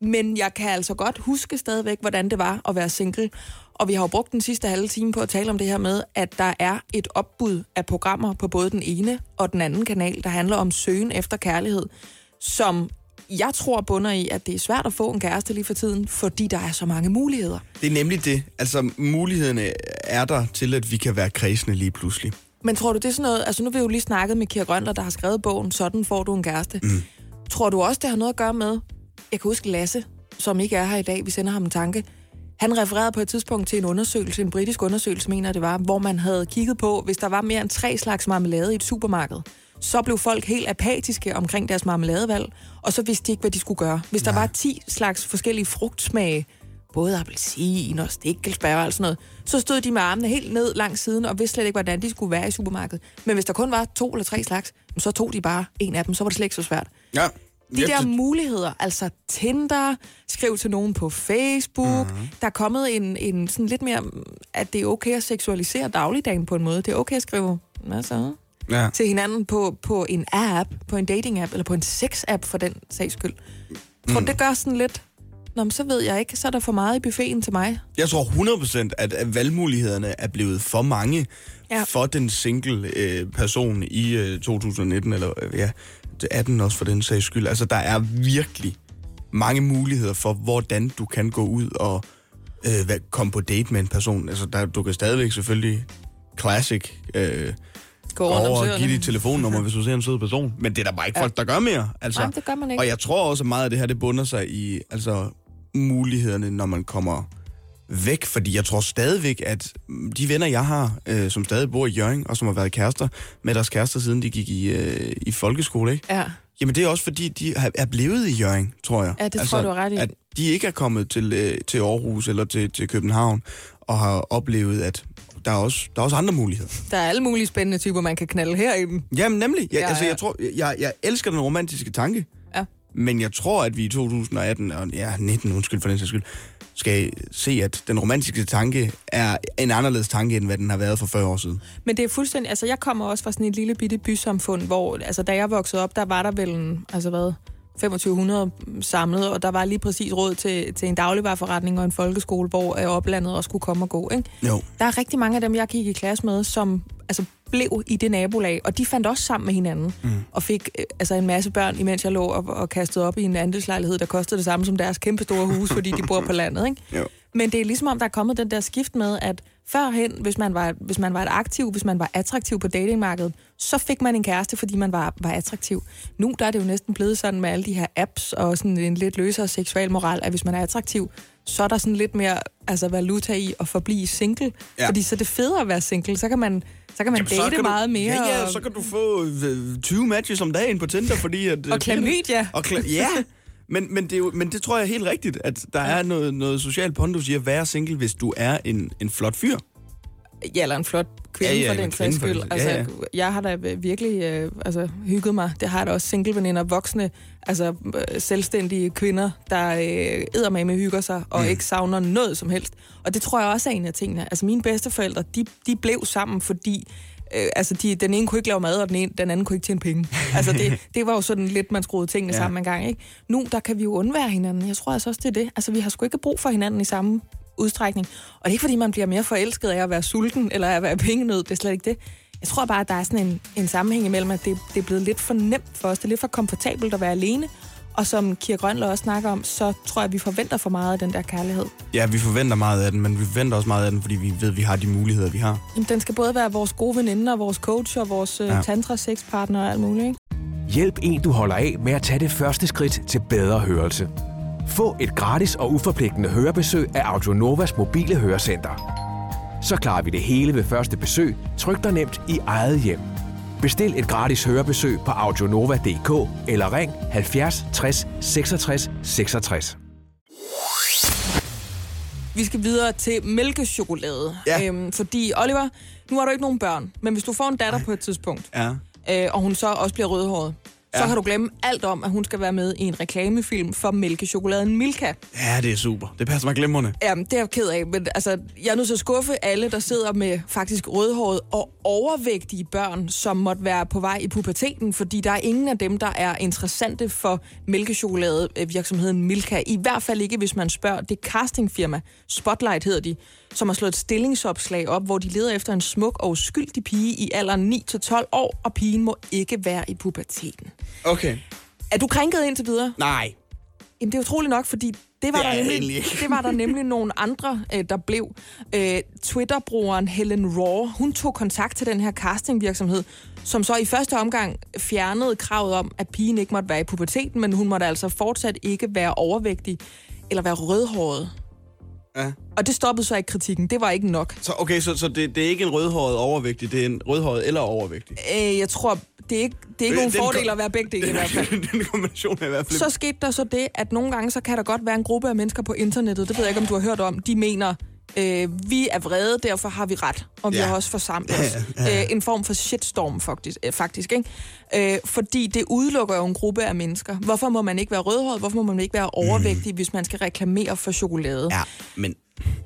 Men jeg kan altså godt huske stadigvæk, hvordan det var at være single. Og vi har jo brugt den sidste halve time på at tale om det her med, at der er et opbud af programmer på både den ene og den anden kanal, der handler om søgen efter kærlighed, som jeg tror bunder i, at det er svært at få en kæreste lige for tiden, fordi der er så mange muligheder. Det er nemlig det. Altså, mulighederne er der til, at vi kan være kredsende lige pludselig. Men tror du, det er sådan noget... Altså, nu har vi jo lige snakket med Kira Grønler, der har skrevet bogen Sådan får du en kæreste. Mm. Tror du også, det har noget at gøre med... Jeg kan huske Lasse, som ikke er her i dag. Vi sender ham en tanke. Han refererede på et tidspunkt til en undersøgelse, en britisk undersøgelse, mener det var, hvor man havde kigget på, hvis der var mere end tre slags marmelade i et supermarked, så blev folk helt apatiske omkring deres marmeladevalg, og så vidste de ikke, hvad de skulle gøre. Hvis der var 10 slags forskellige frugtsmage, både appelsin og stikkelsbær og sådan noget, så stod de med armene helt ned langs siden og vidste slet ikke, hvordan de skulle være i supermarkedet. Men hvis der kun var to eller tre slags, så tog de bare en af dem, så var det slet ikke så svært. Ja. De der muligheder, altså Tinder, skriv til nogen på Facebook. Mm-hmm. Der er kommet en, en sådan lidt mere, at det er okay at seksualisere dagligdagen på en måde. Det er okay at skrive hvad så? Ja. til hinanden på, på en app, på en dating-app, eller på en sex-app for den sags skyld. Tror du, det gør sådan lidt, Nå, men så ved jeg ikke, så er der for meget i buffeten til mig. Jeg tror 100% at, valgmulighederne er blevet for mange Ja. for den single øh, person i øh, 2019, eller øh, ja, 18 også for den sags skyld. Altså, der er virkelig mange muligheder for, hvordan du kan gå ud og øh, komme på date med en person. Altså, der, du kan stadigvæk selvfølgelig classic øh, Gå over og give dit telefonnummer, hvis du ser en sød person. Men det er der bare ikke Ja. folk, der gør mere. Altså, Nej, det gør man ikke. Og jeg tror også, at meget af det her, det bunder sig i altså, mulighederne, når man kommer væk. Fordi jeg tror stadigvæk, at de venner, jeg har, øh, som stadig bor i Jørgen, og som har været kærester med deres kærester, siden de gik i, øh, i folkeskole, ikke? Ja. Jamen det er også fordi, de har- er blevet i Jørgen, tror jeg. Altså, Ja, det tror jeg, du ret i. At de ikke er kommet til, øh, til Aarhus eller til, til København, og har oplevet, at der er, også, der er også andre muligheder. Der er alle mulige spændende typer, man kan knalde herinde. Jamen nemlig. Jeg, Ja, ja, altså, ja. jeg, tror, jeg, jeg elsker den romantiske tanke. Ja. Men jeg tror, at vi i 2018, og ja, 19, undskyld for den sags skyld, skal se, at den romantiske tanke er en anderledes tanke, end hvad den har været for 40 år siden. Men det er fuldstændig... Altså, jeg kommer også fra sådan et lille bitte bysamfund, hvor... Altså, da jeg voksede op, der var der vel en... Altså, hvad? 2500 samlet, og der var lige præcis råd til, til en dagligvarerforretning og en folkeskole, hvor øh, oplandet også kunne komme og gå, ikke? Jo. Der er rigtig mange af dem, jeg gik i klasse med, som altså, blev i det nabolag, og de fandt også sammen med hinanden, mm. og fik øh, altså, en masse børn, imens jeg lå og, og kastede op i en andelslejlighed, der kostede det samme som deres kæmpe store hus, fordi de bor på landet, ikke? Jo. Men det er ligesom om, der er kommet den der skift med, at førhen, hvis man var, hvis man var et aktiv, hvis man var attraktiv på datingmarkedet, så fik man en kæreste, fordi man var, var attraktiv. Nu der er det jo næsten blevet sådan med alle de her apps og sådan en lidt løsere seksuel moral, at hvis man er attraktiv, så er der sådan lidt mere altså, valuta i at forblive single. Ja. Fordi så er det federe at være single. Så kan man, så kan man Jamen, date kan meget du, mere. Ja, ja, og- så kan du få øh, 20 matches om dagen på Tinder, fordi... At, øh, Og klamydia. Og kla- ja, men, men, det er jo, men det tror jeg er helt rigtigt, at der er noget, noget social pondus i at være single, hvis du er en, en flot fyr. Ja, eller en flot kvinde Ja, ja, for en den sags skyld. Altså, ja, ja. jeg har da virkelig øh, altså, hygget mig. Det har jeg da også singleveninder, voksne, altså øh, selvstændige kvinder, der øh, eddermame hygger sig og Mm. ikke savner noget som helst. Og det tror jeg også er en af tingene. Altså mine bedsteforældre, de, de blev sammen, fordi øh, altså de, den ene kunne ikke lave mad, og den, ene, den anden kunne ikke tjene penge. Altså det, [laughs] det var jo sådan lidt, man skruede tingene Ja. sammen en gang. Ikke? Nu, der kan vi jo undvære hinanden. Jeg tror altså også, det er det. Altså vi har sgu ikke brug for hinanden i samme udstrækning. Og det er ikke, fordi man bliver mere forelsket af at være sulten, eller af at være pengenød. Det er slet ikke det. Jeg tror bare, at der er sådan en, en sammenhæng imellem, at det, det er blevet lidt for nemt for os. Det er lidt for komfortabelt at være alene. Og som Kira Grønler også snakker om, så tror jeg, at vi forventer for meget af den der kærlighed. Ja, vi forventer meget af den, men vi forventer også meget af den, fordi vi ved, at vi har de muligheder, vi har. Jamen, den skal både være vores gode veninder, og vores coach og vores Ja. ja. tantra-sexpartner og alt muligt. Ikke? Hjælp en, du holder af med at tage det første skridt til bedre hørelse. Få et gratis og uforpligtende hørebesøg af Audionovas mobile hørecenter. Så klarer vi det hele ved første besøg, tryk dig nemt i eget hjem. Bestil et gratis hørebesøg på audionova.dk eller ring 70 60 66 66. Vi skal videre til mælkechokolade. Ja. Øhm, fordi, Oliver, nu har du ikke nogen børn, men hvis du får en datter på et tidspunkt, Ja. øh, og hun så også bliver rødhåret, ja. så kan du glemme alt om, at hun skal være med i en reklamefilm for mælkechokoladen Milka. Ja, det er super. Det passer mig glimrende. Jamen, det er jeg ked af, men altså, jeg er nødt til at skuffe alle, der sidder med faktisk rødhåret og overvægtige børn, som måtte være på vej i puberteten, fordi der er ingen af dem, der er interessante for mælkechokoladevirksomheden Milka. I hvert fald ikke, hvis man spørger det castingfirma, Spotlight hedder de, som har slået et stillingsopslag op, hvor de leder efter en smuk og uskyldig pige i alderen 9-12 år, og pigen må ikke være i puberteten. Okay. Er du krænket indtil videre? Nej. Jamen, det er utroligt nok, fordi det var, Det er der, nemlig, det var der [laughs] nemlig nogle andre, øh, der blev. Øh, Twitter-brugeren Helen Raw, hun tog kontakt til den her castingvirksomhed, som så i første omgang fjernede kravet om, at pigen ikke måtte være i puberteten, men hun måtte altså fortsat ikke være overvægtig eller være rødhåret. Ja. Og det stoppede så ikke kritikken. Det var ikke nok. Så, okay, så, så det, det er ikke en rødhåret overvægtig, det er en rødhåret eller overvægtig. Øh, jeg tror, det er ikke, det er ikke nogen Den fordel at være begge dele i [laughs] hvert fald. Den kombination er i hvert fald... Så skete der så det, at nogle gange så kan der godt være en gruppe af mennesker på internettet, det ved jeg ikke, om du har hørt om, de mener, øh, vi er vrede, derfor har vi ret, og vi Ja. har også forsamlet Ja, os. ja, ja. Øh, en form for shitstorm faktisk, øh, faktisk ikke? Øh, fordi det udelukker jo en gruppe af mennesker. Hvorfor må man ikke være rødhåret? Hvorfor må man ikke være overvægtig, mm. hvis man skal reklamere for chokolade? Ja, men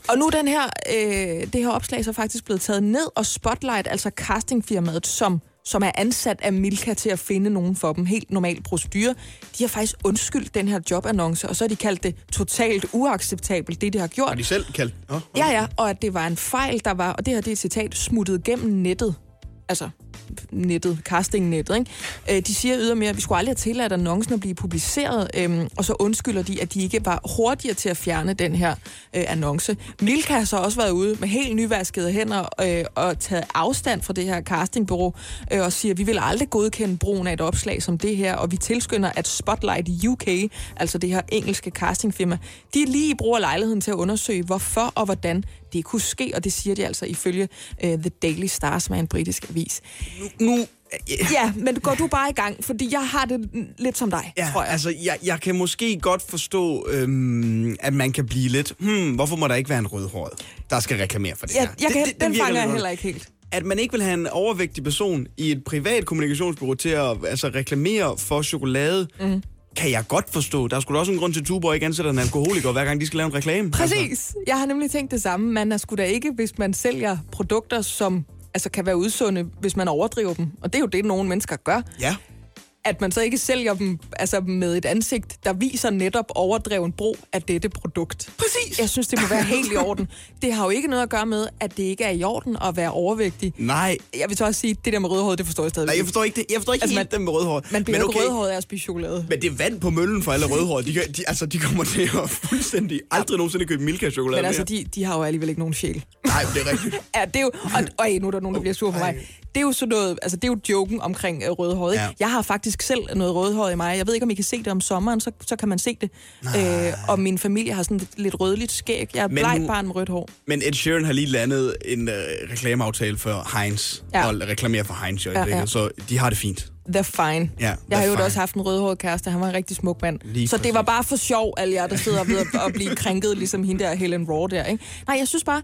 Og nu den her, øh, det her opslag så faktisk blevet taget ned, og Spotlight, altså castingfirmaet, som, som er ansat af Milka til at finde nogen for dem, helt normal procedure, de har faktisk undskyldt den her jobannonce, og så har de kaldt det totalt uacceptabelt, det de har gjort. har de selv kaldt... Oh, okay. Ja, ja, og at det var en fejl, der var, og det her det er et citat, smuttet gennem nettet. Altså nettet, castingnettet, ikke? Øh, de siger ydermere, at vi skulle aldrig have tilladt annoncen at blive publiceret, øhm, og så undskylder de, at de ikke var hurtigere til at fjerne den her øh, annonce. Milka har så også været ude med helt nyvaskede hænder øh, og taget afstand fra det her castingbureau, øh, og siger, at vi vil aldrig godkende brugen af et opslag som det her, og vi tilskynder, at Spotlight UK, altså det her engelske castingfirma, de lige bruger lejligheden til at undersøge, hvorfor og hvordan det kunne ske, og det siger de altså ifølge uh, The Daily Star, som er en britisk avis. Nu... Ja, men går du bare i gang, fordi jeg har det lidt som dig, Ja, tror jeg. altså, jeg, jeg kan måske godt forstå, øhm, at man kan blive lidt, hmm, hvorfor må der ikke være en rødhåret, der skal reklamere for det Ja, her? jeg det, kan, det, den virker fanger jeg heller ikke helt. At man ikke vil have en overvægtig person i et privat kommunikationsbureau til at altså, reklamere for chokolade, mm. Kan jeg godt forstå. Der er sgu da også en grund til, at Tuborg ikke ansætter en alkoholiker, hver gang de skal lave en reklame. Altså, Præcis. Jeg har nemlig tænkt det samme. Man er sgu da ikke, hvis man sælger produkter, som altså, kan være udsunde, hvis man overdriver dem. Og det er jo det, nogle mennesker gør. Ja. At man så ikke sælger dem altså, med et ansigt, der viser netop overdreven brug af dette produkt. Præcis. Jeg synes, det må være helt i orden. Det har jo ikke noget at gøre med, at det ikke er i orden at være overvægtig. Nej. Jeg vil så også sige, det der med rødhåret, det forstår jeg stadig Nej, jeg forstår ikke, det. Jeg forstår ikke Altså, altså, helt man- dem med rødhåret. Man bliver Men ikke rødhåret af at spise chokolade. Men det er vand på møllen for alle rødhårede. De, de, altså, de kommer til at fuldstændig aldrig nogensinde købe Milka-chokolade Men altså, de, de har jo alligevel ikke nogen sjæl. Nej, det er rigtigt. [laughs] Ja, det er jo... Og, og nu er der nogen, der bliver sur på mig. Det er jo sådan noget... Altså, det er jo joken omkring øh, rødhåret. Ja. Jeg har faktisk selv noget rødhåret i mig. Jeg ved ikke, om I kan se det om sommeren, så, så kan man se det. Øh, og min familie har sådan lidt, lidt rødligt skæg. Jeg er Men barn med rødt hår. Men Ed Sheeran har lige landet en øh, reklameaftale for Heinz. Ja. Og reklamerer for Heinz i Ja, ja. Så de har det fint. The Fine. Ja, jeg har jo Fine. også haft en rødhåret kæreste. Han var en rigtig smuk mand. Lige så det præcis. var bare for sjov, alle jer, der sidder ved at, at blive krænket, ligesom hende der Helen Raw der. Ikke? Nej, jeg synes bare,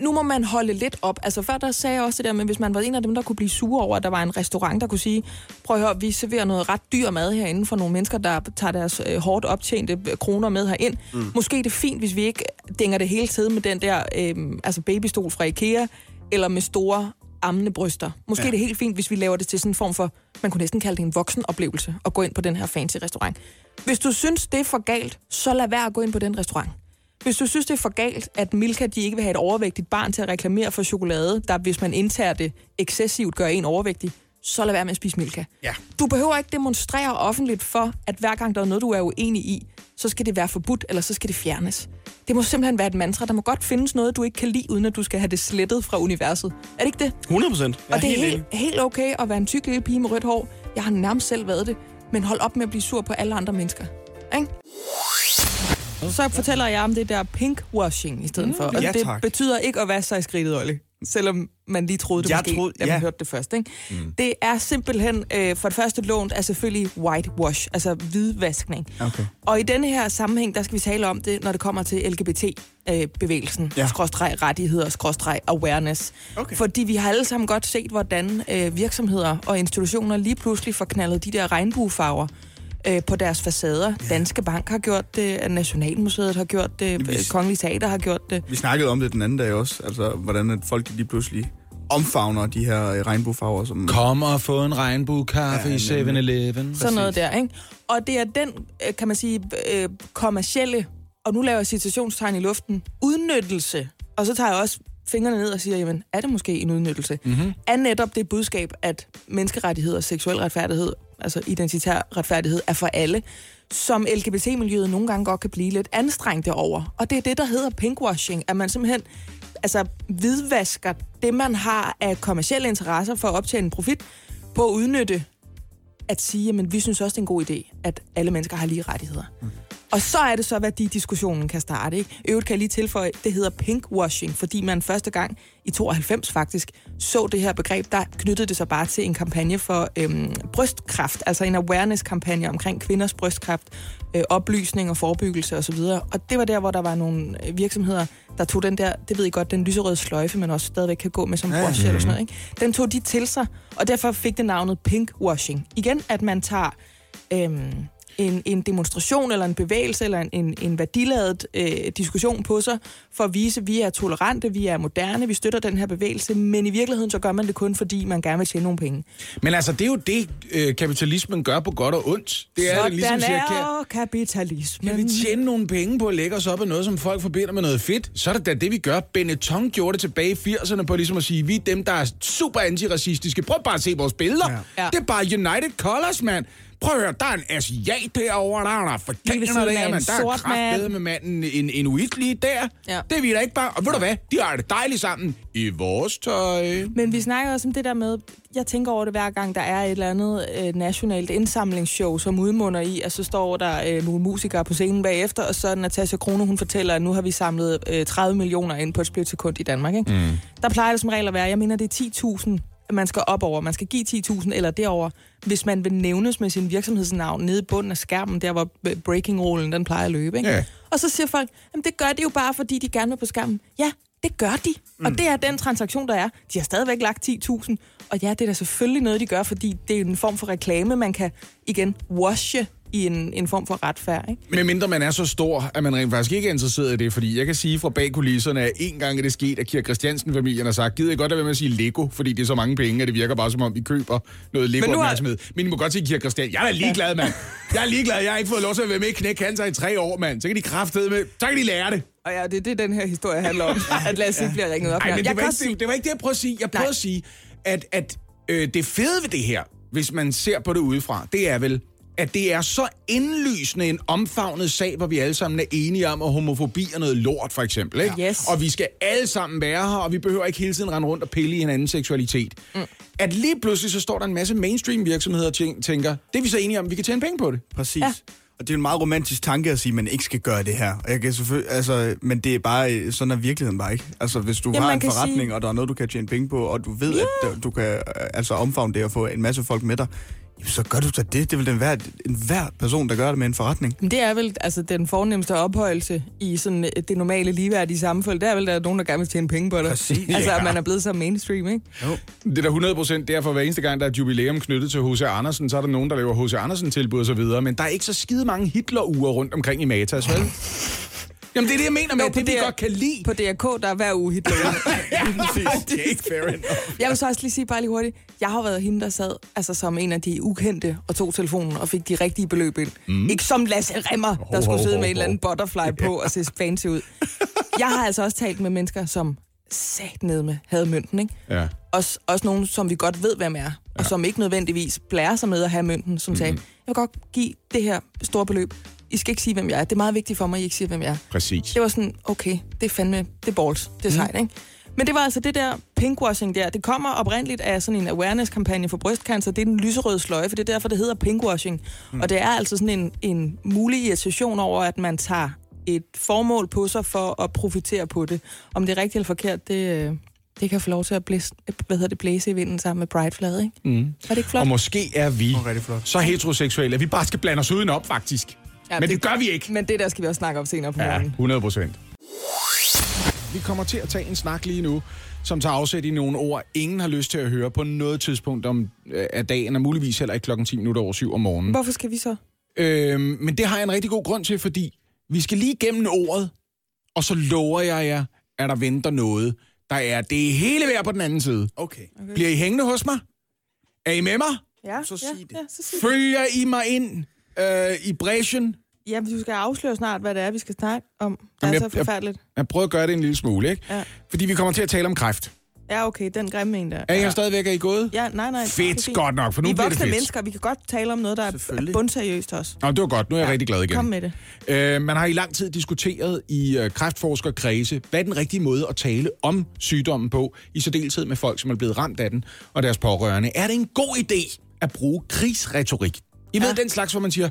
nu må man holde lidt op. Altså før der sagde jeg også det der med, hvis man var en af dem, der kunne blive sure over, at der var en restaurant, der kunne sige, prøv at høre, vi serverer noget ret dyr mad herinde for nogle mennesker, der tager deres øh, hårdt optjente øh, kroner med herind. Mm. Måske er det fint, hvis vi ikke dænger det hele tiden med den der øh, altså babystol fra Ikea, eller med store ammende bryster. Måske ja. er det helt fint, hvis vi laver det til sådan en form for, man kunne næsten kalde det en voksen oplevelse, at gå ind på den her fancy restaurant. Hvis du synes, det er for galt, så lad være at gå ind på den restaurant. Hvis du synes, det er for galt, at Milka de ikke vil have et overvægtigt barn til at reklamere for chokolade, der hvis man indtager det excessivt gør en overvægtig, så lad være med at spise Milka. Ja. Du behøver ikke demonstrere offentligt for, at hver gang der er noget, du er uenig i, så skal det være forbudt, eller så skal det fjernes. Det må simpelthen være et mantra. Der må godt findes noget, du ikke kan lide, uden at du skal have det slettet fra universet. Er det ikke det? 100 procent. Og det er helt, helt okay at være en tyk lille pige med rødt hår. Jeg har nærmest selv været det. Men hold op med at blive sur på alle andre mennesker. Ikke? Så fortæller jeg om det der pinkwashing i stedet mm, for. Og ja, det tak. betyder ikke at være sig i skridtet, Olli. Selvom man lige troede det Jeg måske, troede- da man ja. hørte det først. Ikke? Mm. Det er simpelthen, øh, for det første lånt er selvfølgelig whitewash, altså hvidvaskning. Okay. Og i denne her sammenhæng, der skal vi tale om det, når det kommer til LGBT-bevægelsen. Ja. Ja. Skråstreg rettigheder, skråstreg awareness. Okay. Fordi vi har alle sammen godt set, hvordan øh, virksomheder og institutioner lige pludselig får knaldet de der regnbuefarver øh, på deres facader. Ja. Danske Bank har gjort det, Nationalmuseet har gjort det, Vi- øh, Kongelig Teater har gjort det. Vi snakkede om det den anden dag også, altså hvordan at folk lige pludselig omfavner de her øh, regnbuefarver, som... Kom og få en regnbuekaffe Ja, i nemlig. 7-Eleven. Sådan noget der, ikke? Og det er den, øh, kan man sige, øh, kommercielle, og nu laver jeg citationstegn i luften, udnyttelse. Og så tager jeg også fingrene ned og siger, jamen, er det måske en udnyttelse? Mm-hmm. Er netop det budskab, at menneskerettigheder, seksuel retfærdighed, altså identitær retfærdighed, er for alle, som LGBT-miljøet nogle gange godt kan blive lidt anstrengte over. Og det er det, der hedder pinkwashing, at man simpelthen altså, hvidvasker det, man har af kommersielle interesser for at optjene en profit, på at udnytte at sige, at vi synes også, det er en god idé, at alle mennesker har lige rettigheder. Mm. Og så er det så, hvad de diskussionen kan starte. Ikke? Øvrigt kan jeg lige tilføje, det hedder pinkwashing, fordi man første gang i 92 faktisk så det her begreb, der knyttede det sig bare til en kampagne for øhm, brystkræft, altså en awareness-kampagne omkring kvinders brystkræft, øh, oplysning og forebyggelse osv. Og det var der, hvor der var nogle virksomheder, der tog den der, det ved I godt, den lyserøde sløjfe, man også stadigvæk kan gå med som brush eller sådan noget. Ikke? Den tog de til sig, og derfor fik det navnet pinkwashing. Igen, at man tager øhm, en, en demonstration eller en bevægelse eller en, en, en værdiladet øh, diskussion på sig, for at vise, at vi er tolerante, vi er moderne, vi støtter den her bevægelse, men i virkeligheden så gør man det kun, fordi man gerne vil tjene nogle penge. Men altså, det er jo det, øh, kapitalismen gør på godt og ondt. Det er Sådan ligesom, siger, kan, kapitalismen. kan vi tjene nogle penge på at lægge os op af noget, som folk forbinder med noget fedt, så er det da det, vi gør. Benetton gjorde det tilbage i 80'erne på ligesom at sige, vi er dem, der er super antiracistiske. Prøv bare at se vores billeder. Ja. Det er bare United Colors, mand. Prøv at høre, der er en asiat derovre, der er en afrikaner der, en man. Der er mand. med manden en inuit lige der. Ja. Det er vi da ikke bare. Og ved du hvad? De har det dejligt sammen i vores tøj. Men vi snakker også om det der med, jeg tænker over det hver gang, der er et eller andet øh, nationalt indsamlingsshow, som udmunder i, at så står der øh, nogle musikere på scenen bagefter, og så er Natasha Krone, hun fortæller, at nu har vi samlet øh, 30 millioner ind på et splitsekund i Danmark. Ikke? Mm. Der plejer det som regel at være, jeg mener, det er 10.000, man skal op over. Man skal give 10.000 eller derover, hvis man vil nævnes med sin virksomhedsnavn nede i bunden af skærmen, der hvor øh, breaking-rollen den plejer at løbe. Ikke? Ja. Og så siger folk, jamen det gør de jo bare, fordi de gerne vil på skærmen. Ja, det gør de. Mm. Og det er den transaktion, der er. De har stadigvæk lagt 10.000. Og ja, det er da selvfølgelig noget, de gør, fordi det er en form for reklame, man kan igen washe i en, en form for retfærd. Ikke? Men mindre man er så stor, at man rent faktisk ikke er interesseret i det, fordi jeg kan sige fra bag kulisserne, at en gang er det sket, at Kirk Christiansen-familien har sagt, gider I godt at være med at sige Lego, fordi det er så mange penge, at det virker bare som om, I køber noget Men nu har- Lego-opmærksomhed. Men I må godt sige Kirk Christiansen. Jeg er da ligeglad, mand. Jeg er ligeglad. Jeg har ikke fået lov til at være med i Knæk Cancer i tre år, mand. Så kan de kraftede med. Så kan de lære det. Og ja, det er det, den her historie handler om, [laughs] at Lasse ikke bliver ringet op. Ej, men jeg det var, ikke, sige, det, det var ikke det, jeg prøvede at sige. Jeg prøvede Nej. at sige, at, at øh, det fede ved det her, hvis man ser på det udefra, det er vel, at det er så indlysende en omfavnet sag, hvor vi alle sammen er enige om, at homofobi er noget lort, for eksempel. Ikke? Yes. Og vi skal alle sammen være her, og vi behøver ikke hele tiden rende rundt og pille i hinandens seksualitet. Mm. At lige pludselig så står der en masse mainstream virksomheder og tæ- tænker, det er vi så enige om, vi kan tjene penge på det. Præcis. Ja. Og det er en meget romantisk tanke at sige, at man ikke skal gøre det her. Og jeg kan selvfølgelig, altså, men det er bare, øh, sådan er virkeligheden bare ikke. Altså, hvis du Jamen, har en forretning, sige- og der er noget, du kan tjene penge på, og du ved, yeah. at du kan øh, altså omfavne det og få en masse folk med dig, Jamen, så gør du da det. Det er vel den hver, en hver person, der gør det med en forretning. Men det er vel altså, den fornemmeste ophøjelse i sådan øh, det normale ligeværdige samfund. Det er vel, der er nogen, der gerne vil tjene penge på det. Præcis. [laughs] Altså, Ja. at man er blevet så mainstream, ikke? Det er da 100 procent derfor, hver eneste gang, der er et jubilæum knyttet til H.C. Andersen, så er der nogen, der laver H.C. Andersen-tilbud og så videre. Men der er ikke så skide mange Hitler-uger rundt omkring i Matas, vel? Jamen, det er det, jeg mener med, at det, DR godt kan lide. På DRK, der er hver uge Hitler. [laughs] ja, det er ikke fair enough. Jeg vil så også lige sige bare lige hurtigt. Jeg har været hende, der sad altså, som en af de ukendte og tog telefonen og fik de rigtige beløb ind. Mm. Ikke som Lasse Remmer, der skulle ho, sidde ho, med en eller anden butterfly på og se fancy ud. Jeg har altså også talt med mennesker, som sat ned med havde mønten, ikke? Ja. Også, også nogen, som vi godt ved, hvem er, og som ikke nødvendigvis blærer sig med at have mønten, som sagde, jeg vil godt give det her store beløb. I skal ikke sige, hvem jeg er. Det er meget vigtigt for mig, at I ikke siger, hvem jeg er. Præcis. Det var sådan, okay, det er fandme, det er balls, det er sejt, ikke? Men det var altså det der pinkwashing der. Det kommer oprindeligt af sådan en awareness-kampagne for brystcancer. Det er den lyserøde sløje, for det er derfor, det hedder pinkwashing. Mm. Og det er altså sådan en, en mulig irritation over, at man tager et formål på sig for at profitere på det. Om det er rigtigt eller forkert, det, øh, det kan få lov til at blæse, hvad hedder det, blæse i vinden sammen med Bright-flaget, ikke? Mm. Er det ikke flot? Og måske er vi rigtig flot. så heteroseksuelle, at vi bare skal blande os udenop, faktisk. Ja, Men det gør vi ikke. Men det der skal vi også snakke om senere på Ja, morgenen. 100 procent. Vi kommer til at tage en snak lige nu, som tager afsæt i nogle ord, ingen har lyst til at høre på noget tidspunkt om, øh, af dagen, og muligvis heller ikke klokken 10 minutter over syv om morgenen. Hvorfor skal vi så? Øhm, men det har jeg en rigtig god grund til, fordi vi skal lige gennem ordet, og så lover jeg jer, at der venter noget, der er det hele værd på den anden side. Okay. Okay. Bliver I hængende hos mig? Er I med mig? Ja, Så sig ja, det. Ja, så sig det. Følger I mig ind øh, i bræschen? Ja, men du skal afsløre snart, hvad det er, vi skal snakke om. Det er Jamen, så jeg- jeg- forfærdeligt. Jeg prøver at gøre det en lille smule, ikke? Ja. Fordi vi kommer til at tale om kræft. Ja, okay, den grimme en der. Er I ja. her stadigvæk? Er I gået? Ja, nej, nej. er Fedt, fint. godt nok, for nu er bliver det voksne fedt. mennesker, vi kan godt tale om noget, der er bundseriøst også. Nå, det var godt. Nu er jeg ja, rigtig glad igen. Kom med det. Øh, man har i lang tid diskuteret i øh, kræftforskerkredse, hvad er den rigtige måde at tale om sygdommen på, i særdeleshed med folk, som er blevet ramt af den, og deres pårørende. Er det en god idé at bruge krigsretorik? I ved den slags, hvor man siger,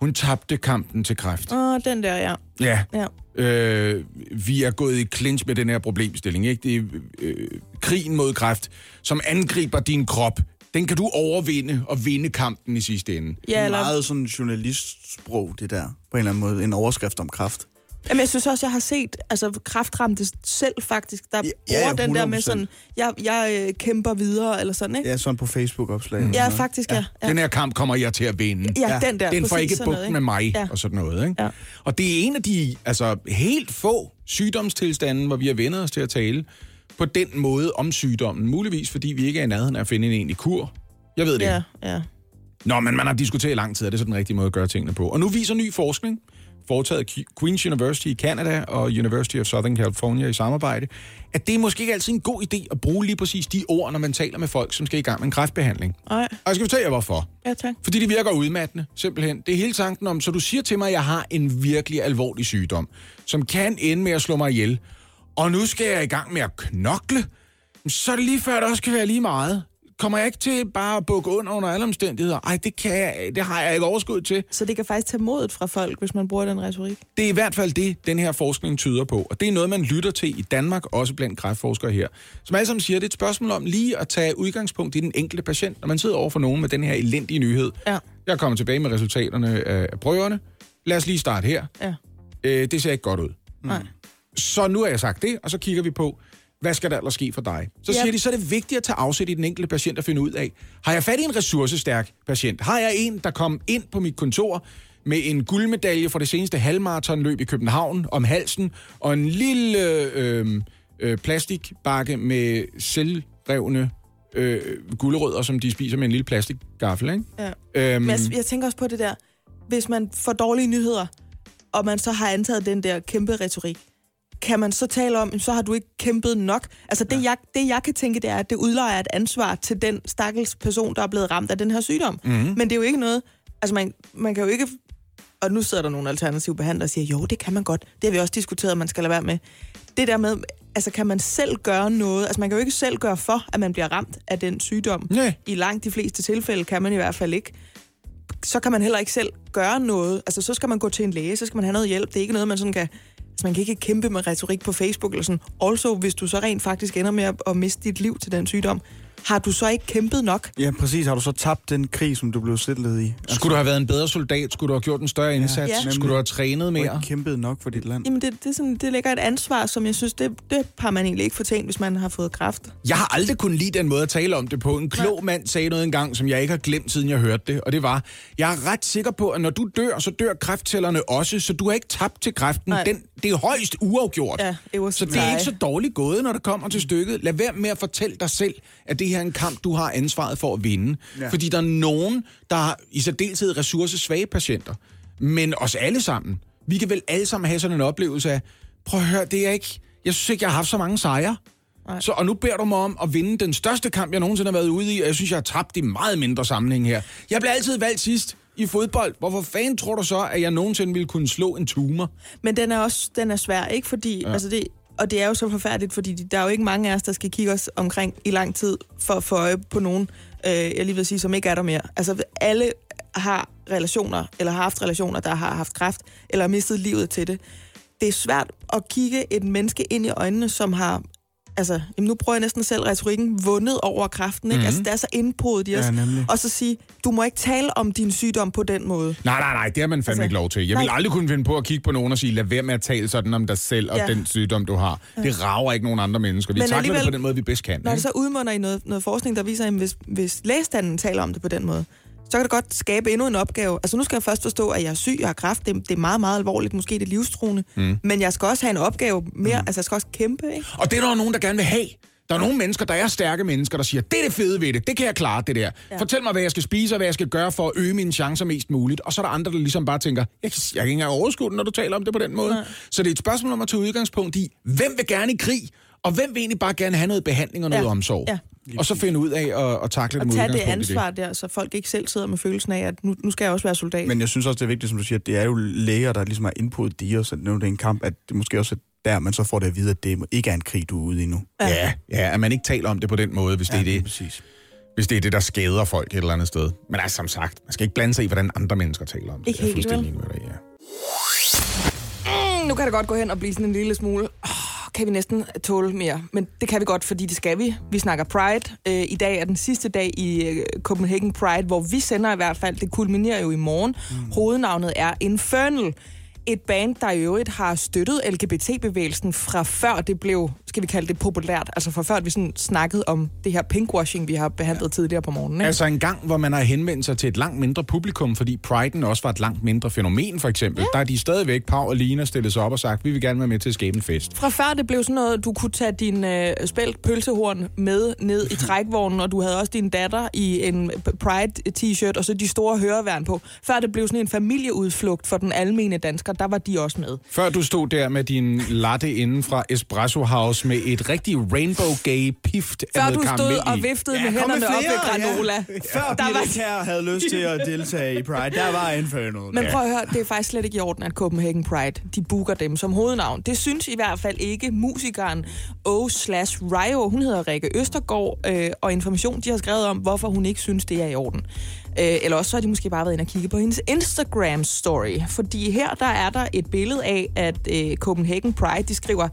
hun tabte kampen til kræft. Åh, den der, ja. Ja, ja. øh, vi er gået i clinch med den her problemstilling. Ikke? Det er øh, krigen mod kræft, som angriber din krop. Den kan du overvinde og vinde kampen i sidste ende. Det Ja, er eller, meget sådan journalistsprog, det der. På en eller anden måde. En overskrift om kraft. Jamen, jeg synes også, jeg har set altså, kraftramte selv faktisk, der Ja, bruger ja, den der med 100%. sådan, jeg, jeg øh, kæmper videre, eller sådan, ikke? Ja, sådan på Facebook-opslag. Ja, faktisk, ja. ja. Den her kamp kommer jeg til at vinde. Ja, den der. Den får ikke noget, med mig Ja. og sådan noget. Ikke? Ja. Og det er en af de altså, helt få sygdomstilstande, hvor vi har vendt os til at tale på den måde om sygdommen. Muligvis fordi vi ikke er i nærheden af at finde en egentlig kur. Jeg ved det Ja, ikke. ja. Nå, men man har diskuteret i lang tid, at det er så den rigtige måde at gøre tingene på. Og nu viser ny forskning, foretaget Queen's University i Canada og University of Southern California i samarbejde, at det er måske ikke altid en god idé at bruge lige præcis de ord, når man taler med folk, som skal i gang med en kræftbehandling. Ej, Og jeg skal fortælle jer, hvorfor. ja, tak. Fordi det virker udmattende, simpelthen. Det er hele tanken om, så du siger til mig, at jeg har en virkelig alvorlig sygdom, som kan ende med at slå mig ihjel, og nu skal jeg i gang med at knokle, så er det lige før, det også kan være lige meget. Kommer jeg ikke til bare at bukke under under alle omstændigheder? Ej, det, kan jeg, det har jeg ikke overskud til. Så det kan faktisk tage modet fra folk, hvis man bruger den retorik. Det er i hvert fald det, den her forskning tyder på. Og det er noget, man lytter til i Danmark, også blandt kræftforskere her. Som alle sammen siger, det er et spørgsmål om lige at tage udgangspunkt i den enkelte patient, når man sidder over for nogen med den her elendige nyhed. Ja. Jeg kommer tilbage med resultaterne af prøverne. Lad os lige starte her. Ja. Øh, det ser ikke godt ud. Nej. Så nu har jeg sagt det, og så kigger vi på, hvad skal der ellers ske for dig? Så siger de, så er det vigtigt at tage afsæt i den enkelte patient og finde ud af, har jeg fat i en ressourcestærk patient? Har jeg en, der kom ind på mit kontor med en guldmedalje fra det seneste halvmaratonløb i København om halsen, og en lille øh, øh, plastikbakke med selvrevne øh, gulerødder, som de spiser med en lille plastikgaffel, ikke? Ja. Øhm, Men jeg, jeg tænker også på det der, hvis man får dårlige nyheder, og man så har antaget den der kæmpe retorik, kan man så tale om, så har du ikke kæmpet nok? Altså det, ja. jeg, det jeg kan tænke, det er, at det udlejer et ansvar til den stakkels person, der er blevet ramt af den her sygdom. Mm-hmm. Men det er jo ikke noget, altså man, man kan jo ikke, og nu sidder der nogle alternative behandlere og siger, jo, det kan man godt. Det har vi også diskuteret, at man skal lade være med. Det der med, altså kan man selv gøre noget? Altså man kan jo ikke selv gøre for, at man bliver ramt af den sygdom. Nej. I langt de fleste tilfælde kan man i hvert fald ikke så kan man heller ikke selv gøre noget. Altså, så skal man gå til en læge, så skal man have noget hjælp. Det er ikke noget, man sådan kan... Så man kan ikke kæmpe med retorik på Facebook eller sådan. Also, hvis du så rent faktisk ender med at, at miste dit liv til den sygdom, har du så ikke kæmpet nok? Ja, præcis. Har du så tabt den krig, som du blev stillet i? Altså, Skulle du have været en bedre soldat? Skulle du have gjort en større indsats? Ja. Skulle du have trænet du mere? ikke kæmpet nok for dit land? Jamen, det, det, er sådan, det lægger et ansvar, som jeg synes, det, det har man egentlig ikke fortjent, hvis man har fået kræft. Jeg har aldrig kunnet lide den måde at tale om det på. En klog mand sagde noget engang, som jeg ikke har glemt, siden jeg hørte det. Og det var, jeg er ret sikker på, at når du dør, så dør kræftcellerne også, så du har ikke tabt til kræften. Nej. Den, det er højst uafgjort. Ja, så det er ikke så dårligt gået, når det kommer til stykket. Lad være med at fortælle dig selv, at det her er en kamp, du har ansvaret for at vinde. Ja. Fordi der er nogen, der har i særdeleshed ressourcesvage patienter. Men os alle sammen. Vi kan vel alle sammen have sådan en oplevelse af, prøv at høre, det er ikke... Jeg synes ikke, jeg har haft så mange sejre. Så, og nu beder du mig om at vinde den største kamp, jeg nogensinde har været ude i, og jeg synes, jeg har tabt i meget mindre sammenhæng her. Jeg bliver altid valgt sidst i fodbold. Hvorfor fanden tror du så, at jeg nogensinde ville kunne slå en tumor? Men den er også den er svær, ikke? Fordi, ja. altså det, og det er jo så forfærdeligt, fordi der er jo ikke mange af os, der skal kigge os omkring i lang tid for at få øje på nogen, øh, jeg lige vil sige, som ikke er der mere. Altså alle har relationer, eller har haft relationer, der har haft kræft, eller har mistet livet til det. Det er svært at kigge et menneske ind i øjnene, som har altså, jamen nu prøver jeg næsten selv retorikken, vundet over kræften, ikke? Mm-hmm. Altså, det er så indbruddet i os. Ja, nemlig. og så sige, du må ikke tale om din sygdom på den måde. Nej, nej, nej, det har man fandme Altså, ikke lov til. Jeg nej. vil aldrig kunne finde på at kigge på nogen og sige, lad være med at tale sådan om dig selv og Ja. den sygdom, du har. Det rager ikke nogen andre mennesker. Vi Men takler det på den måde, vi bedst kan. Når det ikke? så udmunder i noget, noget forskning, der viser, at hvis, hvis lægestanden taler om det på den måde, så kan det godt skabe endnu en opgave. Altså nu skal jeg først forstå, at jeg er syg, jeg har kræft, det, det er meget, meget alvorligt, måske det er livstruende, mm. men jeg skal også have en opgave mere, mm. altså jeg skal også kæmpe, ikke? Og det er der nogen, der gerne vil have. Der er nogle mennesker, der er stærke mennesker, der siger, det er det fede ved det, det kan jeg klare, det der. Ja. Fortæl mig, hvad jeg skal spise, og hvad jeg skal gøre for at øge mine chancer mest muligt. Og så er der andre, der ligesom bare tænker, jeg, kan- jeg kan ikke engang overskue det, når du taler om det på den måde. Nej. Så det er et spørgsmål om at tage udgangspunkt i, hvem vil gerne i krig, og hvem vil egentlig bare gerne have noget behandling og noget Ja. omsorg. Ja. Og så finde ud af at, at takle det Og med tage det ansvar der, så folk ikke selv sidder med følelsen af, at nu, nu skal jeg også være soldat. Men jeg synes også, det er vigtigt, som du siger, at det er jo læger, der ligesom har indputtet i os, at nu er det en kamp, at det måske også er der, man så får det at vide, at det ikke er en krig, du er ude i nu. Ja. ja, ja, at man ikke taler om det på den måde, hvis det er det. præcis. hvis det er det, der skader folk et eller andet sted. Men altså, som sagt, man skal ikke blande sig i, hvordan andre mennesker taler om det. Ikke er helt, vel? med dig, ja. Mm, nu kan det godt gå hen og blive sådan en lille smule... Oh, kan vi næsten tåle mere? Men det kan vi godt, fordi det skal vi. Vi snakker Pride. Øh, I dag er den sidste dag i øh, Copenhagen Pride, hvor vi sender i hvert fald. Det kulminerer jo i morgen. Mm. Hovednavnet er Infernal. Et band, der i øvrigt har støttet LGBT-bevægelsen fra før det blev, skal vi kalde det populært, altså fra før vi sådan snakkede om det her pinkwashing, vi har behandlet ja. tidligere på morgenen. Ikke? Altså en gang, hvor man har henvendt sig til et langt mindre publikum, fordi Pride'en også var et langt mindre fænomen, for eksempel. Ja. Der er de stadigvæk, Pau og Lina, stillet sig op og sagt, vi vil gerne være med til at skabe en fest. Fra før det blev sådan noget, du kunne tage din øh, spældt pølsehorn med ned i [laughs] trækvognen, og du havde også din datter i en Pride-t-shirt, og så de store høreværn på. Før det blev sådan en familieudflugt for den almene dansker, der var de også med. Før du stod der med din latte inden fra Espresso House med et rigtig rainbow gay pift af Før noget du stod karamel og i. viftede ja, med hænderne op ved granola. Ja. Før Der var- her havde lyst til at deltage i Pride, der var Infernal. Men prøv at høre, det er faktisk slet ikke i orden, at Copenhagen Pride, de booker dem som hovednavn. Det synes i hvert fald ikke musikeren O slash Rio. Hun hedder Rikke Østergaard, øh, og Information, de har skrevet om, hvorfor hun ikke synes, det er i orden. Øh, eller også så har de måske bare været inde og kigge på hendes Instagram-story. Fordi her der er der et billede af, at øh, Copenhagen Pride, de skriver,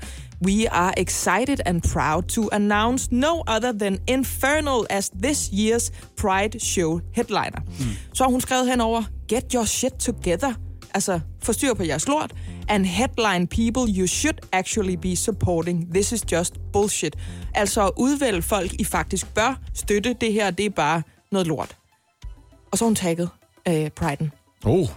We are excited and proud to announce no other than Infernal as this year's Pride Show headliner. Mm. Så har hun skrevet henover, Get your shit together. Altså, forstyr på jeres lort. And headline people you should actually be supporting. This is just bullshit. Altså at udvælge folk, I faktisk bør støtte. Det her, det er bare noget lort. Og så har hun tagget øh, Priden. Oh.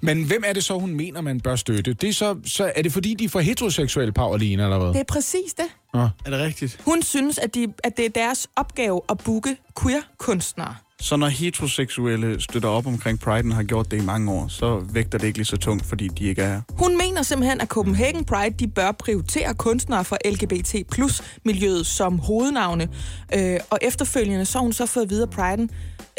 Men hvem er det så, hun mener, man bør støtte? Det er, så, så, er det fordi, de er for heteroseksuelle, Pau og Lina, eller hvad? Det er præcis det. Nå. Er det rigtigt? Hun synes, at, de, at det er deres opgave at booke queer-kunstnere. Så når heteroseksuelle støtter op omkring Pride, og har gjort det i mange år, så vægter det ikke lige så tungt, fordi de ikke er her. Hun mener simpelthen, at Copenhagen Pride de bør prioritere kunstnere fra LGBT plus miljøet som hovednavne. Øh, og efterfølgende så har hun så fået videre Priden,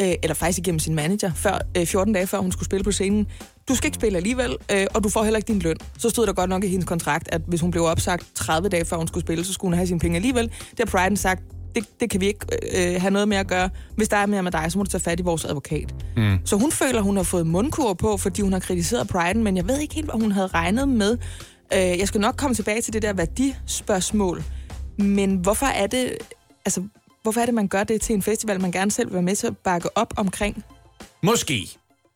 øh, eller faktisk igennem sin manager, før, øh, 14 dage før hun skulle spille på scenen. Du skal ikke spille alligevel, øh, og du får heller ikke din løn. Så stod der godt nok i hendes kontrakt, at hvis hun blev opsagt 30 dage før hun skulle spille, så skulle hun have sine penge alligevel. Det har Priden sagt, det, det kan vi ikke øh, have noget med at gøre. Hvis der er mere med dig, så må du tage fat i vores advokat. Mm. Så hun føler, hun har fået mundkur på, fordi hun har kritiseret Priden, men jeg ved ikke helt, hvad hun havde regnet med. Øh, jeg skal nok komme tilbage til det der værdispørgsmål. Men hvorfor er det... Altså, hvorfor er det, man gør det til en festival, man gerne selv vil være med til at bakke op omkring? Måske.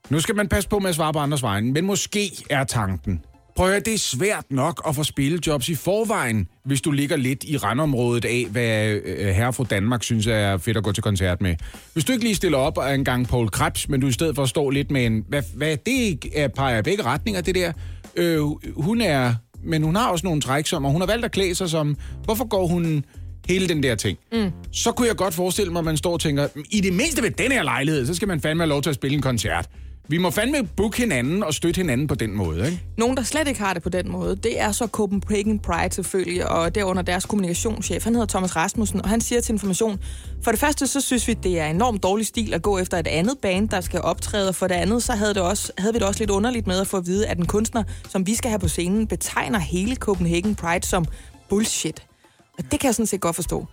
Nu skal man passe på med at svare på andres vegne, men måske er tanken. Prøv at høre, det er svært nok at få spillejobs i forvejen, hvis du ligger lidt i randområdet af, hvad øh, herre fra Danmark synes er fedt at gå til koncert med. Hvis du ikke lige stiller op af en gang Paul Krebs, men du i stedet for står lidt med en... Hvad, hvad det er, peger i begge retninger, det der. Øh, hun er... Men hun har også nogle træk som, og hun har valgt at klæde sig som... Hvorfor går hun hele den der ting. Mm. Så kunne jeg godt forestille mig, at man står og tænker, i det mindste ved den her lejlighed, så skal man fandme have lov til at spille en koncert. Vi må fandme booke hinanden og støtte hinanden på den måde, ikke? Nogen, der slet ikke har det på den måde, det er så Copenhagen Pride selvfølgelig, og derunder deres kommunikationschef. Han hedder Thomas Rasmussen, og han siger til Information, for det første, så synes vi, det er enormt dårlig stil at gå efter et andet band, der skal optræde, og for det andet, så havde, det også, havde vi det også lidt underligt med at få at vide, at en kunstner, som vi skal have på scenen, betegner hele Copenhagen Pride som bullshit. Og det kan jeg sådan set godt forstå.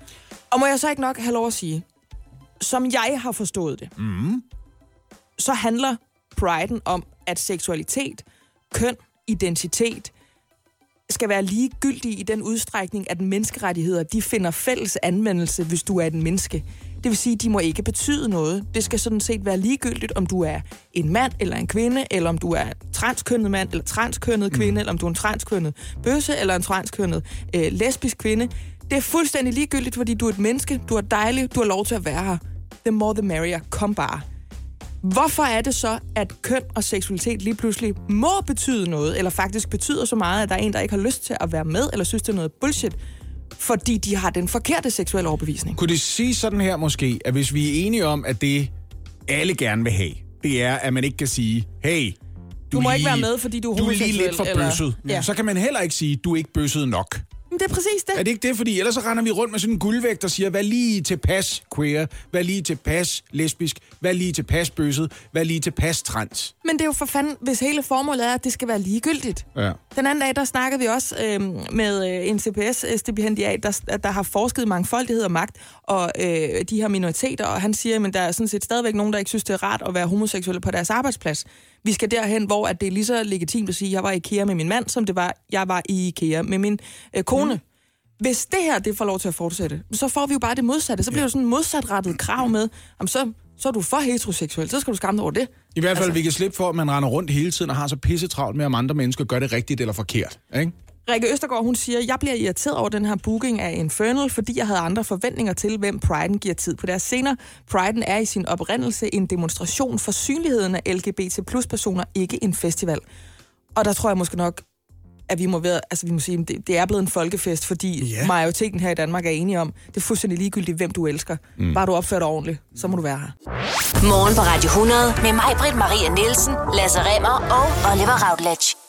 Og må jeg så ikke nok have lov at sige, som jeg har forstået det, mm. så handler priden om, at seksualitet, køn, identitet skal være ligegyldige i den udstrækning, at menneskerettigheder de finder fælles anvendelse, hvis du er et menneske. Det vil sige, at de må ikke betyde noget. Det skal sådan set være ligegyldigt, om du er en mand eller en kvinde, eller om du er transkønnet mand eller transkønnet kvinde, mm. eller om du er en transkønnet bøsse eller en transkønnet øh, lesbisk kvinde. Det er fuldstændig ligegyldigt, fordi du er et menneske, du er dejlig, du har lov til at være her. The more the merrier. Kom bare. Hvorfor er det så, at køn og seksualitet lige pludselig må betyde noget, eller faktisk betyder så meget, at der er en, der ikke har lyst til at være med, eller synes, det er noget bullshit, fordi de har den forkerte seksuelle overbevisning? Kunne det sige sådan her måske, at hvis vi er enige om, at det alle gerne vil have, det er, at man ikke kan sige, hey, du, du må lige, ikke være med, fordi du er Du er lige lidt for eller... bøsset. Ja. Så kan man heller ikke sige, du er ikke bøsset nok. Men det er præcis det. Er det ikke det? Fordi ellers så render vi rundt med sådan en guldvægt, der siger, hvad lige til pas queer, hvad lige til pas lesbisk, hvad lige til pas bøsset, hvad lige til pas trans. Men det er jo for fanden, hvis hele formålet er, at det skal være ligegyldigt. Ja. Den anden dag, der snakkede vi også øh, med øh, en CPS-stipendiat, der, der har forsket mangfoldighed og magt, og øh, de her minoriteter, og han siger, at der er sådan set stadigvæk nogen, der ikke synes, det er rart at være homoseksuelle på deres arbejdsplads. Vi skal derhen, hvor at det er lige så legitimt at sige, at jeg var i IKEA med min mand, som det var, jeg var i IKEA med min øh, kone. Mm. Hvis det her det får lov til at fortsætte, så får vi jo bare det modsatte. Så bliver ja. det sådan en modsatrettet krav med, om så, så er du for heteroseksuel, så skal du skamme dig over det. I hvert fald, altså. vi kan slippe for, at man render rundt hele tiden og har så pissetravlt med, om andre mennesker gør det rigtigt eller forkert. Ikke? Rikke Østergaard, hun siger, jeg bliver irriteret over den her booking af Infernal, fordi jeg havde andre forventninger til, hvem Priden giver tid på deres scener. Priden er i sin oprindelse en demonstration for synligheden af LGBT plus personer, ikke en festival. Og der tror jeg måske nok, at vi må, være, altså vi må sige, det, det er blevet en folkefest, fordi yeah. majoriteten her i Danmark er enige om, det er fuldstændig ligegyldigt, hvem du elsker. Mm. Bare du opfører dig ordentligt, så må du være her. Morgen på Radio 100 med mig, Britt Maria Nielsen, Lasse Remmer og Oliver Routledge.